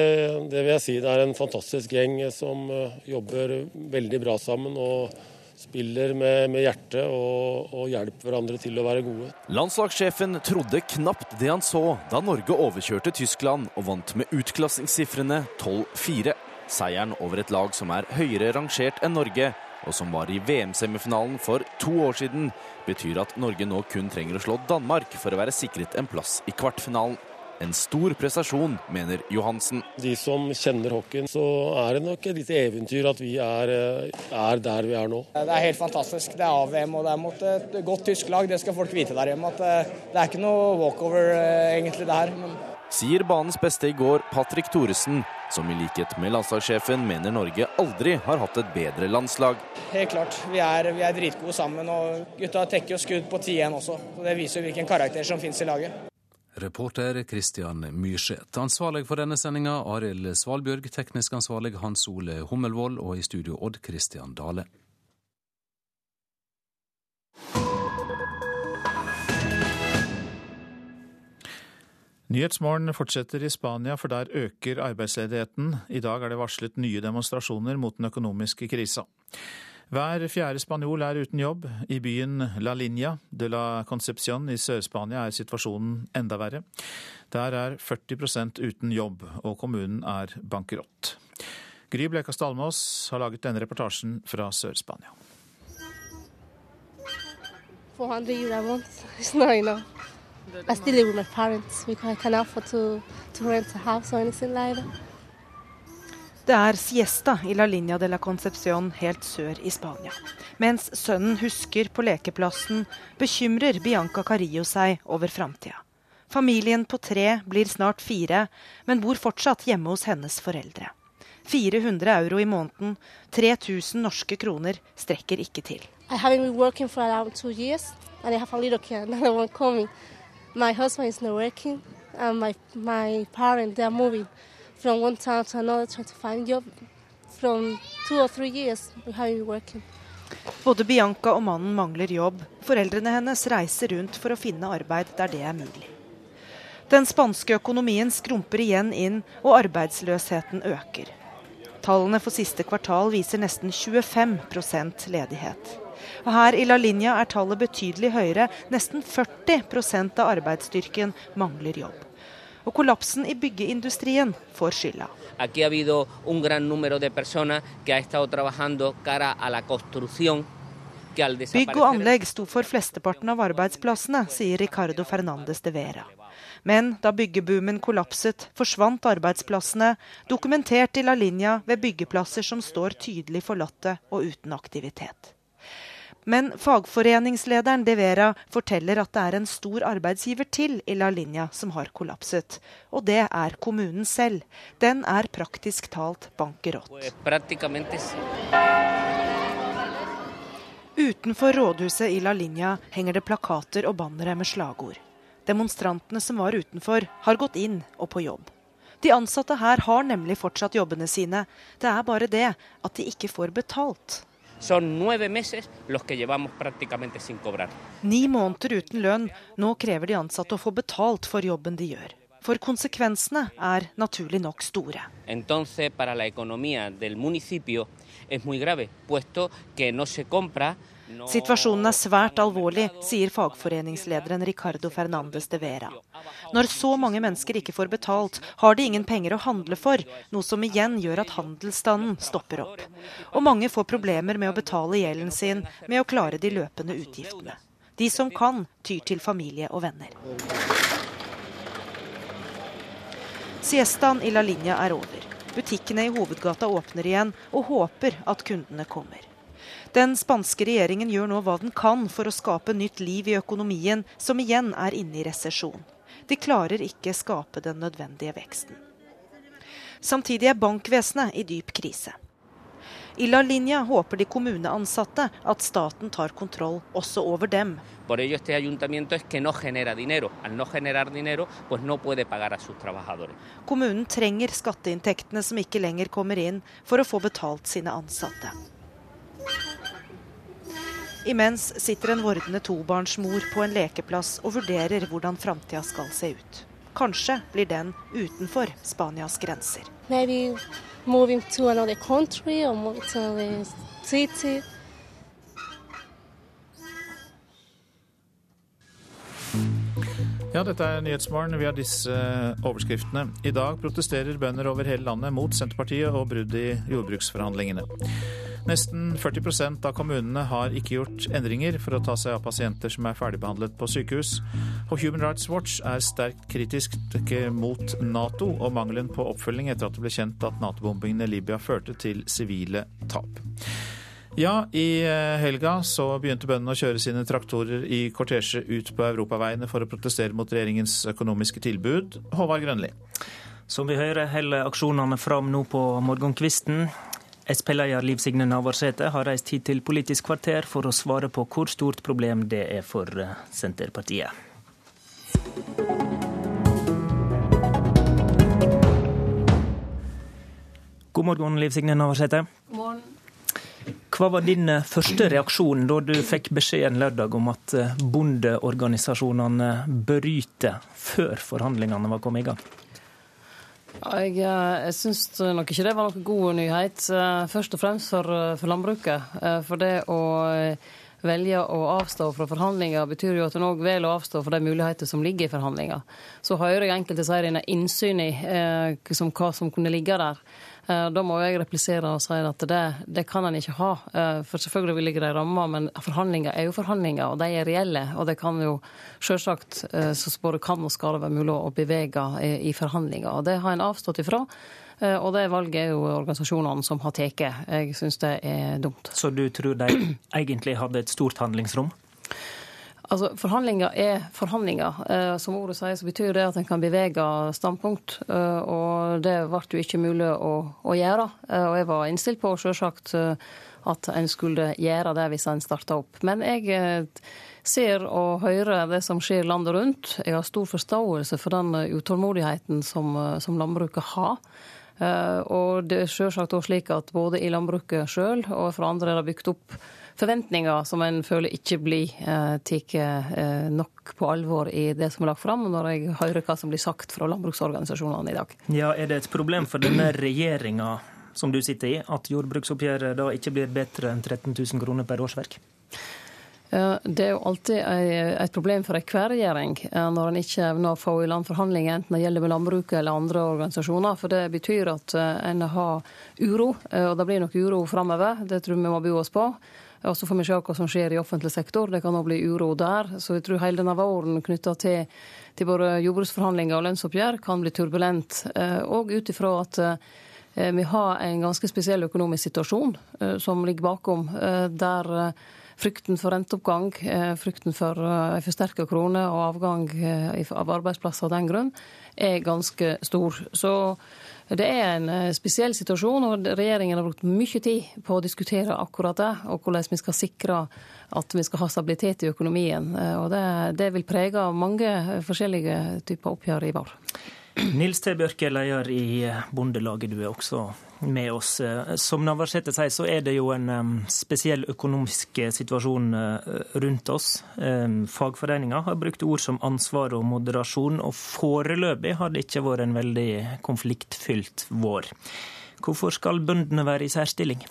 det vil jeg si. Det er en fantastisk gjeng som eh, jobber veldig bra sammen. og spiller med, med hjertet og, og hjelper hverandre til å være gode. Landslagssjefen trodde knapt det han så da Norge overkjørte Tyskland og vant med utklassingssifrene 12-4. Seieren over et lag som er høyere rangert enn Norge, og som var i VM-semifinalen for to år siden, betyr at Norge nå kun trenger å slå Danmark for å være sikret en plass i kvartfinalen. En stor prestasjon, mener Johansen. De som kjenner hockeyen, så er det nok et lite eventyr at vi er, eh, er, der vi er nå. Det er helt fantastisk. Det er AVM og det er mot et godt tysk lag. Det skal folk vite der hjemme. At eh, det er ikke noe walkover eh, egentlig det her. Men... Sier banens beste i går, Patrick Thoresen, som i likhet med landslagssjefen mener Norge aldri har hatt et bedre landslag. Helt klart. Vi er, vi er dritgode sammen, og gutta tekker jo skudd på 10-1 også. Så det viser hvilken karakter som finnes i laget. Reporter Christian Myrseth. Ansvarlig for denne sendinga Arild Svalbjørg, teknisk ansvarlig Hans Ole Hummelvold og i studio Odd Christian Dale. Nyhetsmorgen fortsetter i Spania, for der øker arbeidsledigheten. I dag er det varslet nye demonstrasjoner mot den økonomiske krisa. Hver fjerde spanjol er uten jobb. I byen La Linja de la Concepción i Sør-Spania er situasjonen enda verre. Der er 40% uten jobb, og kommunen er bankerott. Gry Blekastad Almås har laget denne reportasjen fra Sør-Spania. 400 euro a month. It's not enough. I still live with my parents I can't afford to, to rent a house or anything like that. Det er siesta i La Linja de la Concepción helt sør i Spania. Mens sønnen husker på lekeplassen, bekymrer Bianca Carillo seg over framtida. Familien på tre blir snart fire, men bor fortsatt hjemme hos hennes foreldre. 400 euro i måneden, 3000 norske kroner, strekker ikke til. Years. *laughs* My husband is not working, and my, my parents, they are moving from one town to another trying to find job. From two or three years we have working. Både Bianca og mannen mangler jobb. Foreldrene hennes reiser rundt for å finne arbeid der det er mulig. Den spanske økonomien skrumper igjen inn, og arbeidsløsheten øker. Tallene for siste kvartal viser nesten 25% ledighet. Og her i La Linja er tallet betydelig høyere. Nesten 40% av arbeidsstyrken mangler jobb. Og kollapsen i byggeindustrien får skylda. Aquí ha habido un gran número de personas que ha estado trabajando cara a la construcción Bygg og anlegg sto for flesteparten av arbeidsplassene, sier Ricardo Fernandes de Vera. Men da byggeboomen kollapset, forsvant arbeidsplassene, dokumentert i La Linja ved byggeplasser som står tydelig forlatte og uten aktivitet. Men fagforeningslederen De Vera forteller at det er en stor arbeidsgiver til i La Linja som har kollapset. Og det er kommunen selv. Den er praktisk talt bankerott. Utenfor rådhuset i La Linja henger det plakater og bannere med slagord. Demonstrantene som var utenfor, har gått inn og på jobb. De ansatte her har nemlig fortsatt jobbene sine. Det er bare det at de ikke får betalt. Son nueve meses los que llevamos prácticamente sin cobrar. Ni måneder uten lønn. Nå krever de ansatte å få betalt for jobben de gjør. For konsekvensene er naturlig nok store. Entonces, para la economía del municipio es muy grave, puesto que no se compra Situasjonen er svært alvorlig, sier fagforeningslederen Ricardo Fernandes de Vera. Når så mange mennesker ikke får betalt, har de ingen penger å handle for, noe som igjen gjør at handelsstanden stopper opp. Og mange får problemer med å betale gjelden sin med å klare de løpende utgiftene. De som kan, tyr til familie og venner. Siestaen i La Linja er over. Butikkene i hovedgata åpner igjen, og håper at kundene kommer. Den spanske regjeringen gjør nå hva den kan for å skape nytt liv i økonomien, som igjen er inne i resesjon. De klarer ikke skape den nødvendige veksten. Samtidig er bankvesenet i dyp krise. I La Linja håper de kommuneansatte at staten tar kontroll også over dem. Kommunen trenger skatteinntektene som ikke lenger kommer inn, for å få betalt sine ansatte. Imens sitter en vordende tobarnsmor på en lekeplass og vurderer hvordan framtida skal se ut. Kanskje blir den utenfor Spanias grenser. Maybe moving to another country or moving to another city. Ja, dette er Nyhetsmorgen. via disse eh, overskriftene. I dag protesterer bønder over hele landet mot Senterpartiet og brudd i jordbruksforhandlingene. Nesten 40% av kommunene har ikke gjort endringer for å ta seg av pasienter som er ferdigbehandlet på sykehus. Og Human Rights Watch er sterkt kritisk mot Nato og mangelen på oppfølging etter at det ble kjent at Nato-bombingene i Libya førte til sivile tap. Ja, i eh, helga så begynte bøndene å kjøre sine traktorer i kortesje ut på europaveiene for å protestere mot regjeringens økonomiske tilbud. Håvard Grønli. Som vi hører, holder aksjonene fram nå på morgenkvisten. Sp-leder Liv Signe Navarsete har reist hit til Politisk kvarter for å svare på hvor stort problem det er for eh, Senterpartiet. God morgen, Liv Signe Navarsete. God morgen. Hva var din eh, første reaksjon da du fikk beskjeden lørdag om at eh, bondeorganisasjonene bryter før forhandlingene var kommet i gang? Jeg, eh, jeg syns nok ikke det var noen god nyhet. Først og fremst for, for landbruket. For det å velge å avstå fra forhandlinger, betyr jo at en òg velger å avstå fra de muligheter som ligger i forhandlinger. Så hører jeg enkelte si det er innsyn i eh, som, hva som kunne ligge der. Eh, da må jeg replisere og si at det, det kan en ikke ha. Eh, for selvfølgelig ligger det i ramma, men forhandlinger er jo forhandlinger, og de er reelle. Og det kan jo selvsagt, eh, så både kan og skal det være mulig å bevege i forhandlinger. Og det har en avstått ifra. Og det valget er jo organisasjonene som har tatt. Jeg syns det er dumt. Så du tror de *clears throat* egentlig hadde et stort handlingsrom? Altså, Forhandlinger er forhandlinger. Eh, som ordet sier, så betyr det at en kan bevege standpunkt. Eh, og det ble jo ikke mulig å, å gjøre. Eh, og jeg var innstilt på selvsagt at en skulle gjøre det hvis en starta opp. Men jeg ser og hører det som skjer landet rundt. Jeg har stor forståelse for den utålmodigheten som, som landbruket har. Og det er selvsagt også slik at både i landbruket sjøl og for andre er det bygd opp forventninger som en føler ikke blir eh, tatt eh, nok på alvor i det som er lagt fram, når jeg hører hva som blir sagt fra landbruksorganisasjonene i dag. Ja, Er det et problem for denne regjeringa som du sitter i, at jordbruksoppgjøret da ikke blir bedre enn 13 000 kroner per årsverk? Det er jo alltid et problem for enhver regjering eh, når en ikke evner å få i land forhandlinger, enten det gjelder med landbruket eller andre organisasjoner. For det betyr at eh, en har uro, og det blir nok uro framover. Det tror vi må bo oss på. Og så får vi se hva som skjer i offentlig sektor. Det kan òg bli uro der. Så jeg tror hele denne våren knytta til, til, både jordbruksforhandlinger og lønnsoppgjør kan bli turbulent. Og eh, ut ifra at eh, vi har en ganske spesiell økonomisk situasjon eh, som ligger bakom, der frykten for renteoppgang, frykten for en forsterka krone og avgang av arbeidsplasser av den grunn, er ganske stor. Så det er en eh, spesiell situasjon, og regjeringen har brukt mye tid på å diskutere akkurat det, og hvordan vi skal sikre at vi skal ha stabilitet i økonomien. Eh, og det, det vil prege mange forskjellige typer oppgjør i vår. Nils T. Bjørke, leder i Bondelaget, du er også med oss. Som Navarsete sier, så er det jo en spesiell økonomisk situasjon eh, rundt oss. Fagforeninga har brukt ord som ansvar og moderasjon, og foreløpig har det ikke vært en veldig konfliktfylt vår. Hvorfor skal bøndene være i særstilling?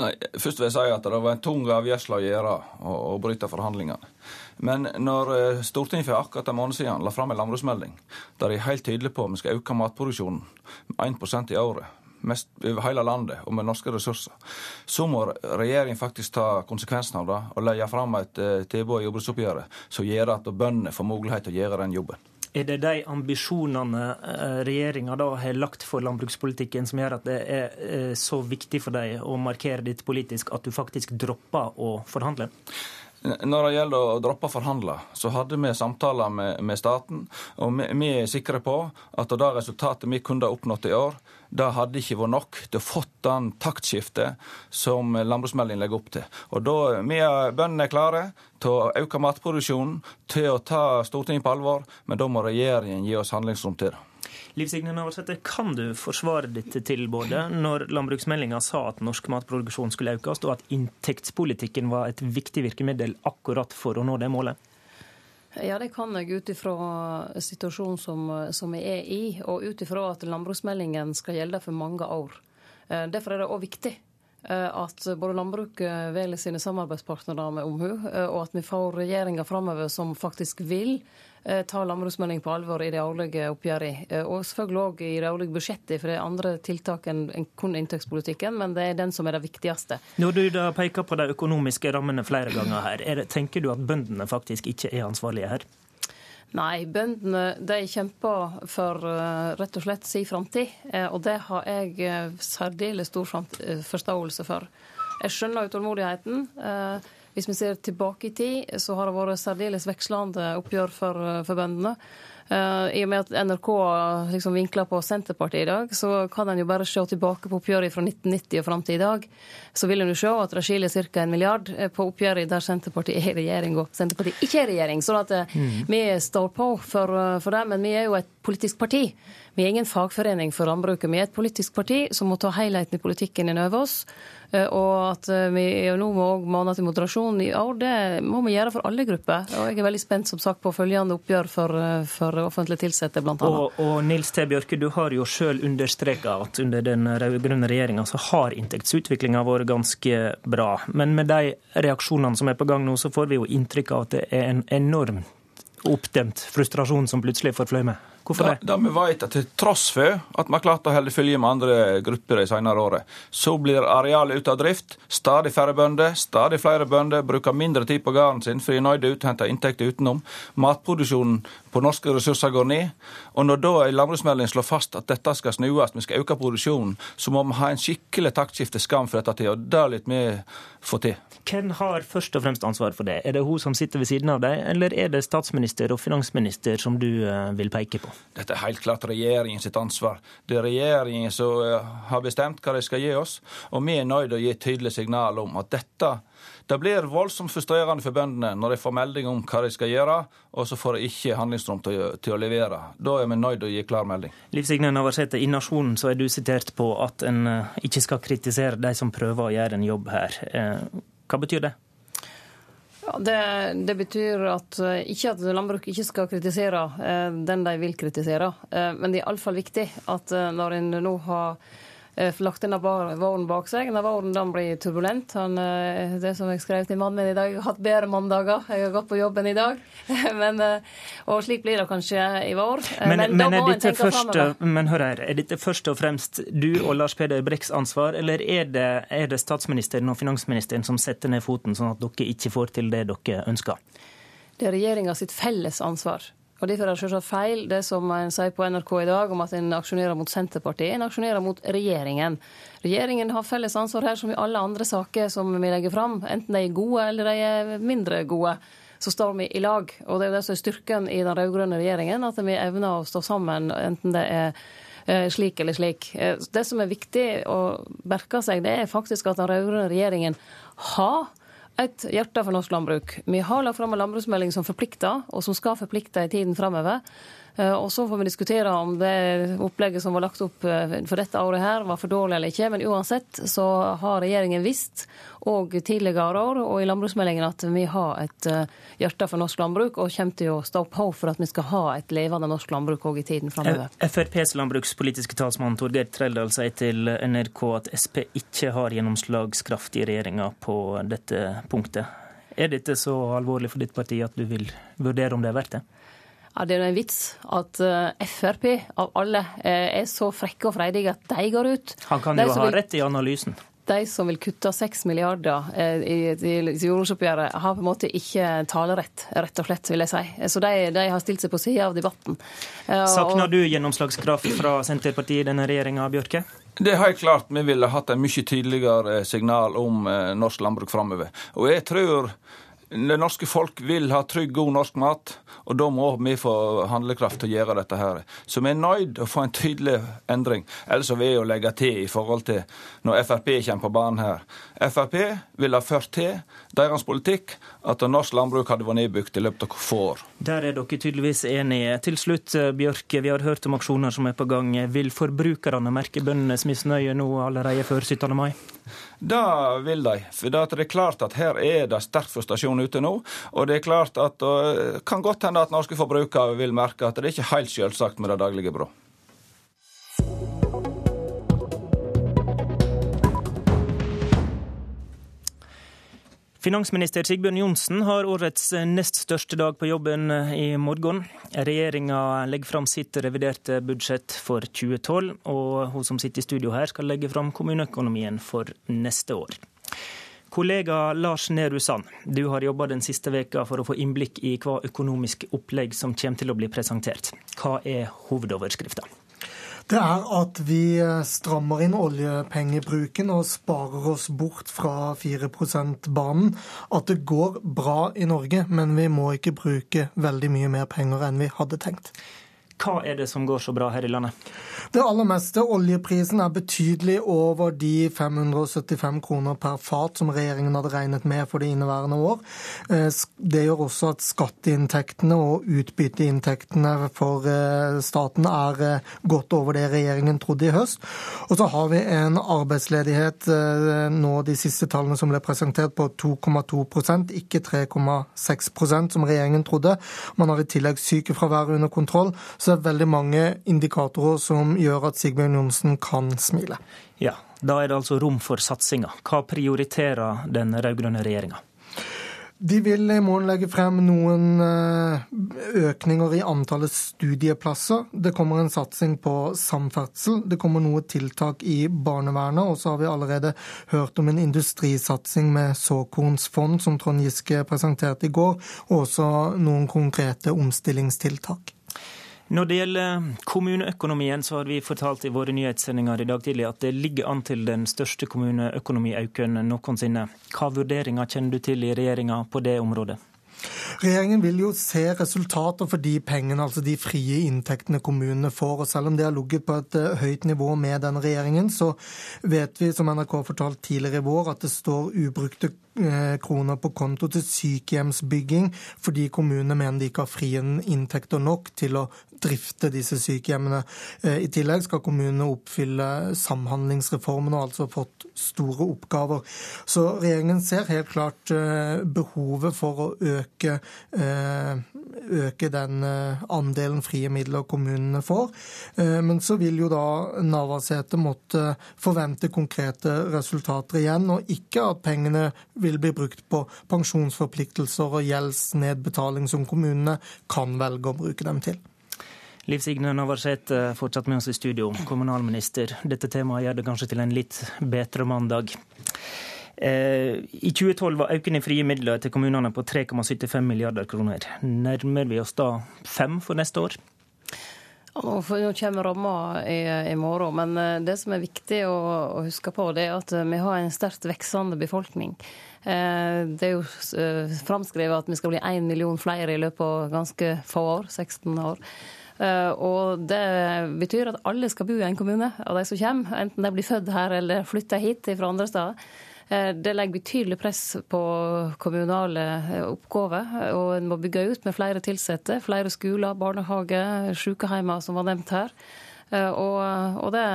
Nei, først vil jeg si at Det var en tung avgjørelse å gjøre å, bryte forhandlingene. Men når eh, Stortinget for akkurat en måned siden la fram en landbruksmelding der de er helt tydelige på at vi skal øke matproduksjonen med 1 i året, mest over hele landet og med norske ressurser, så må regjeringen faktisk ta konsekvensen av det og legge fram et uh, tilbud i jordbruksoppgjøret som gjør at bøndene får mulighet til å gjøre den jobben. Er det de ambisjonene eh, regjeringa da har lagt for landbrukspolitikken som gjør at det er eh, så viktig for deg å markere ditt politisk at du faktisk dropper å forhandle? Når det gjelder å droppe å forhandle, så hadde vi samtaler med, med staten. Og vi, vi, er sikre på at det resultatet vi kunne oppnådd i år, det hadde ikke vært nok til å få den taktskiftet som landbruksmeldingen legger opp til. Og da, Vi bøndene er klare til å øke matproduksjonen, til å ta Stortinget på alvor, men da må regjeringen gi oss handlingsrom til det. Liv Signe Navarsete, kan du forsvare dette tilbudet når landbruksmeldinga sa at norsk matproduksjon skulle økes, og at inntektspolitikken var et viktig virkemiddel akkurat for å nå det målet? Ja, det kan jeg ut ifra situasjonen som, som vi er i, og ut ifra at landbruksmeldingen skal gjelde for mange år. Eh, derfor er det òg viktig at både landbruket velger sine samarbeidspartnere med omhu, og at vi får regjeringer framover som faktisk vil Eh, ta landbruksmelding på alvor i de årlige oppgjørene. Eh, og selvfølgelig òg i de årlige budsjettene, for det er andre tiltak enn kun inntektspolitikken, men det er den som er det viktigste. Når du da peker på de økonomiske rammene flere ganger her, det, tenker du at bøndene faktisk ikke er ansvarlige her? Nei, bøndene de kjemper for uh, rett og slett sin framtid. Og det har jeg særdeles stor forståelse for. Jeg skjønner utålmodigheten. Hvis vi ser tilbake i tid, så har det vært særdeles vekslende oppgjør for, for bøndene. Uh, I og med at NRK liksom vinkler på Senterpartiet i dag, så kan en jo bare se tilbake på oppgjøret fra 1990 og fram til i dag. Så vil en jo se at det skiller ca. en milliard eh, på oppgjøret der Senterpartiet er i regjering og Senterpartiet ikke er i regjering. Sånn at mm. vi står på for, for det, men vi er jo et politisk parti. Vi er ingen fagforening for landbruket. Vi er et politisk parti som må ta helheten i politikken inn over oss. Eh, og at eh, vi nå må mane til moderasjon i år, det må vi gjøre for alle grupper. Og jeg er veldig spent som sagt, på følgende oppgjør for, eh, for offentlig ansatte, bl.a. Og, og Nils T. Bjørke, du har jo sjøl understreka at under den rød-grønne regjeringa så har inntektsutviklinga vært ganske bra. Men med de reaksjonene som er på gang nå, så får vi jo inntrykk av at det er en enorm oppdemt frustrasjon som plutselig forfløy med. Hvorfor det? Da, da vi vet at Til tross for at vi har klart å holde følge med andre grupper de senere året, så blir arealet ute av drift. Stadig færre bønder, stadig flere bønder bruker mindre tid på gården sin fordi de er nødt til å hente inntekter utenom. Matproduksjonen på norske ressurser går ned. Og når da en landbruksmelding slår fast at dette skal snues, vi skal øke produksjonen, så må vi ha en skikkelig taktskifte skam for dette til. Og det er litt vi får til. Hvem har først og fremst ansvar for det? Er det hun som sitter ved siden av deg, eller er det statsminister og finansminister som du eh, vil peke på? Dette er helt klart regjeringen sitt ansvar. Det er regjeringen som eh, har bestemt hva de skal gi oss, og vi er nødt til å gi tydelig signal om at dette det blir voldsomt frustrerende for bøndene når de får melding om hva de skal gjøre, og så får de ikke handlingsrom til, til å levere. Da er vi nødt til å gi klar melding. Liv Signe Navarsete, i Nasjonen så er du sitert på at en eh, ikke skal kritisere de som prøver å gjøre en jobb her. Hva betyr det? Ja, det, det, betyr at eh, ikke at landbruket ikke skal kritisere eh, den de vil kritisere. Eh, men det er iallfall viktig at når en nå har lagt denne våren bak seg. Denne våren den blir turbulent. Han, eh, det som jeg skrev til mannen min i dag, jeg har hatt bedre mandager. Jeg har gått på jobben i dag. *laughs* men, eh, og slik blir det kanskje i vår. Men, men, men er dette først, men hør her, er dette først og fremst du og Lars Peder Brekks ansvar, eller er det, er det statsministeren og finansministeren som setter ned foten, sånn at dere ikke får til det dere ønsker? Det er regjeringa sitt felles ansvar. Og Derfor er det selvsagt feil det som en sier på NRK i dag om at en aksjonerer mot Senterpartiet. En aksjonerer mot regjeringen. Regjeringen har felles ansvar her som i alle andre saker som vi legger fram. Enten de er gode eller de er mindre gode. Så står vi i lag. Og det er jo det som er styrken i den rød-grønne regjeringen, at vi evner å stå sammen, enten det er eh, slik eller slik. Eh, det som er viktig å merke seg, det er faktisk at den rød-grønne regjeringen har et hjerte for norsk landbruk. Vi har lagt fram en landbruksmelding som forplikter, og som skal forplikte i tiden framover. Eh, og så får vi diskutere om det opplegget som var lagt opp eh, for dette året her, var for dårlig eller ikke. Men uansett så har regjeringen visst, og tidligere år og i landbruksmeldingen, at vi har et eh, hjerte for norsk landbruk, og kommer til å stå på for at vi skal ha et levende norsk landbruk òg i tiden framover. FrPs landbrukspolitiske talsmann Torgeir Treldal sier til NRK at Sp ikke har gjennomslagskraft i regjeringa på dette punktet. Er dette så alvorlig for ditt parti at du vil vurdere om det er verdt det? Ja, det er en vits at eh, Frp av alle eh, er så frekke og freidige at de går ut. Han kan jo ha rett i analysen. De som vil kutte 6 milliarder eh, i, i, i jordbruksoppgjøret, har på en måte ikke talerett, rett og slett, vil jeg si. Så de, de har stilt seg på sida av debatten. Savner du gjennomslagskraft fra Senterpartiet i denne regjeringa, Bjørke? Det er helt klart vi ville hatt en mye tydeligere signal om norsk landbruk framover. Og jeg tror det norske folk vil ha trygg, god norsk mat, og da må vi få handlekraft til å gjøre dette her. Så vi er nødt å få en tydelig endring. Ellers vil jeg jo legge til i forhold til når Frp kommer på banen her. Frp ville ha ført til deres politikk at norsk landbruk hadde vært nedbygd i løpet av få år. Der er dere tydeligvis enige. Til slutt, Bjørke, vi har hørt om aksjoner som er på gang. Vil forbrukerne merke bøndenes misnøye nå allerede før 17. mai? Det vil de. For det er klart at her er det sterk frustrasjon ute nå. Og det er klart at det kan godt hende at norske forbrukere vil merke at det er ikke helt selvsagt med det daglige brød. Finansminister Sigbjørn Johnsen har årets nest største dag på jobben i morgen. Regjeringa legger fram sitt reviderte budsjett for 2012, og hun som sitter i studio her skal legge fram kommuneøkonomien for neste år. Kollega Lars Nehru Sand, du har jobba den siste veka for å få innblikk i hva økonomisk opplegg som kommer til å bli presentert. Hva er hovedoverskrifta? Det er at vi eh, strammer inn oljepengebruken og sparer oss bort fra 4 %-banen. At det går bra i Norge, men vi må ikke bruke veldig mye mer penger enn vi hadde tenkt. Hva er det som går så bra her i landet? Det aller meste. Oljeprisen er betydelig over de 575 kroner per fat som regjeringen hadde regnet med for det inneværende år. Eh, det gjør også at skatteinntektene og utbytteinntektene for eh, staten er eh, godt over det regjeringen trodde i høst. Og så har vi en arbeidsledighet nå de siste tallene som ble presentert på 2,2% ikke 3,6% som regjeringen trodde. Man har i tillegg sykefravær under kontroll. Så er veldig mange indikatorer som gjør at Sigbjørn Johnsen kan smile. Ja, Da er det altså rom for satsinga. Hva prioriterer den rød-grønne regjeringa? De vil i morgen legge frem noen eh, økninger i antallet studieplasser. Det kommer en satsing på samferdsel. Det kommer noe tiltak i barnevernet. Og så har vi allerede hørt om en industrisatsing med såkornsfond, som Trond Giske presenterte i går, og også noen konkrete omstillingstiltak. Når det gjelder kommuneøkonomien, så har vi fortalt i våre nyhetssendinger i dag tidlig at det ligger an til den største kommuneøkonomiøkningen noensinne. Hva vurderinger kjenner du til i regjeringa på det området? Regjeringen vil jo se resultater for de pengene, altså de frie inntektene kommunene får. og Selv om det har ligget på et eh, høyt nivå med denne regjeringen, så vet vi, som NRK har fortalt tidligere i vår, at det står ubrukte kroner på konto til sykehjemsbygging fordi kommunene mener de ikke har frie inntekter nok til å drifte disse sykehjemmene. Eh, I tillegg skal kommunene oppfylle samhandlingsreformen og altså fått store oppgaver. Så regjeringen ser helt klart behovet for å øke Eh, øke den eh, andelen frie midler kommunene får. Eh, men så vil jo da Navarsete måtte forvente konkrete resultater igjen, og ikke at pengene vil bli brukt på pensjonsforpliktelser og gjeldsnedbetaling som kommunene kan velge å bruke dem til. Liv Signe Navarsete fortsatt med oss i studio, kommunalminister. Dette temaet gjør det kanskje til en litt bedre mandag. Eh, I 2012 var økningen i frie midler til kommunene på 3,75 milliarder kroner. Nærmer vi oss da fem for neste år? Nå kommer ramma i, i, morgen, men eh, det som er viktig å, å, huske på, det er at vi har en sterkt veksende befolkning. Eh, det er jo framskrevet at vi skal bli én million flere i løpet av ganske få år, 16 år. Og det betyr at alle skal bo i en kommune av de som kommer, enten de blir født her eller flytter hit fra andre steder. Eh, det legger betydelig press på kommunale eh, oppgaver. Og en må bygge ut med flere ansatte. Flere skoler, barnehager, sykehjemmer, som var nevnt her. Eh, og, og, det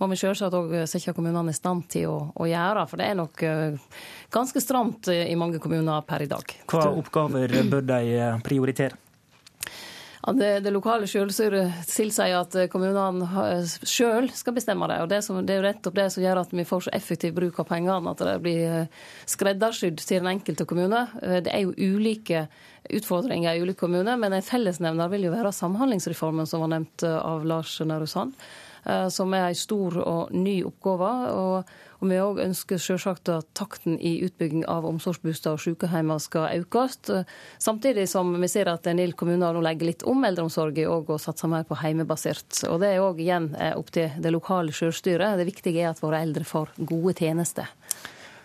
må vi selvsagt òg sette kommunene i stand til å, å, gjøre, for det er nok ganske stramt i mange kommuner per i dag. Hva oppgaver bør de prioritere? Det, det, lokale selvstyret tilsier at kommunene sjøl skal bestemme det. og det, som, det, er jo nettopp det som gjør at vi får så effektiv bruk av pengene. At det blir eh, skreddersydd til den enkelte kommune. Eh, det er jo ulike utfordringer i ulike kommuner, men en fellesnevner vil jo være Samhandlingsreformen, som var nevnt eh, av Lars Nehru Sand. Som er en stor og ny oppgave. og og vi òg ønsker selvsagt at takten i utbygging av omsorgsboliger og sykehjemmer skal økes. Samtidig som vi ser at en del kommuner nå legger litt om eldreomsorgen og satser mer på heimebasert. Og det er òg igjen opp til det lokale selvstyret. Det viktige er at våre eldre får gode tjenester.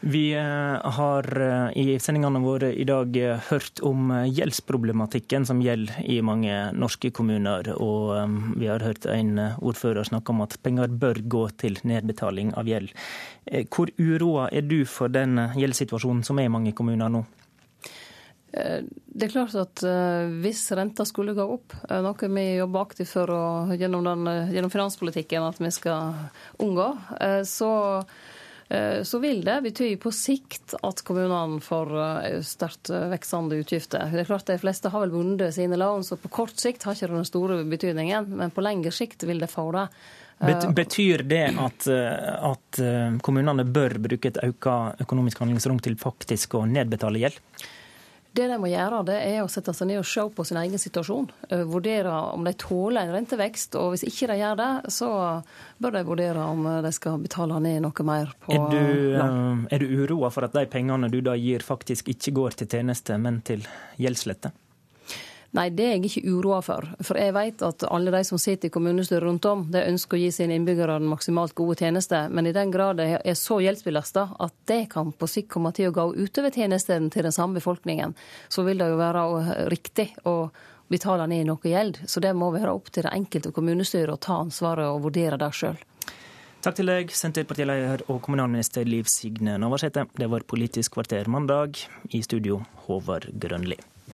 Vi eh, har eh, i sendingene våre i dag eh, hørt om gjeldsproblematikken som gjelder i mange norske kommuner. Og vi har hørt en ordfører snakke om at penger bør gå til nedbetaling av gjeld. Hvor uroa er du for den gjeldssituasjonen som er i mange kommuner nå? Det er klart at hvis renta skulle gå opp, noe vi jobber aktivt for gjennom, den, gjennom finanspolitikken at vi skal unngå, så så vil det bety på sikt at kommunene får eh, sterkt eh, veksende utgifter. Det er klart De fleste har vel bundet sine lån, så på kort sikt har ikke det den store betydningen. Men på lengre sikt vil det få det. Betyr det at, at kommunene bør bruke et økt økonomisk handlingsrom til faktisk å nedbetale gjeld? Det de må gjøre, det er å sette seg ned og se på sin egen situasjon. Vurdere om de tåler en rentevekst. Og hvis ikke de gjør det, så bør de vurdere om de skal betale ned noe mer på Er du, er du uroa for at de pengene du da gir, faktisk ikke går til tjeneste, men til gjeldslette? Nei, det er jeg ikke uroa for. For jeg vet at alle de som sitter i kommunestyret rundt om, de ønsker å gi sine innbyggere maksimalt gode tjenester. Men i den grad de er så gjeldsbelasta at det kan på sikt komme til å gå utover tjenestene til den samme befolkningen, så vil det jo være riktig å betale ned noe gjeld. Så det må være opp til det enkelte kommunestyret å ta ansvaret og vurdere det sjøl. Takk til deg, Senterpartileder og kommunalminister Liv Signe Navarsete. Det var Politisk kvarter mandag. I studio, Håvard Grønli.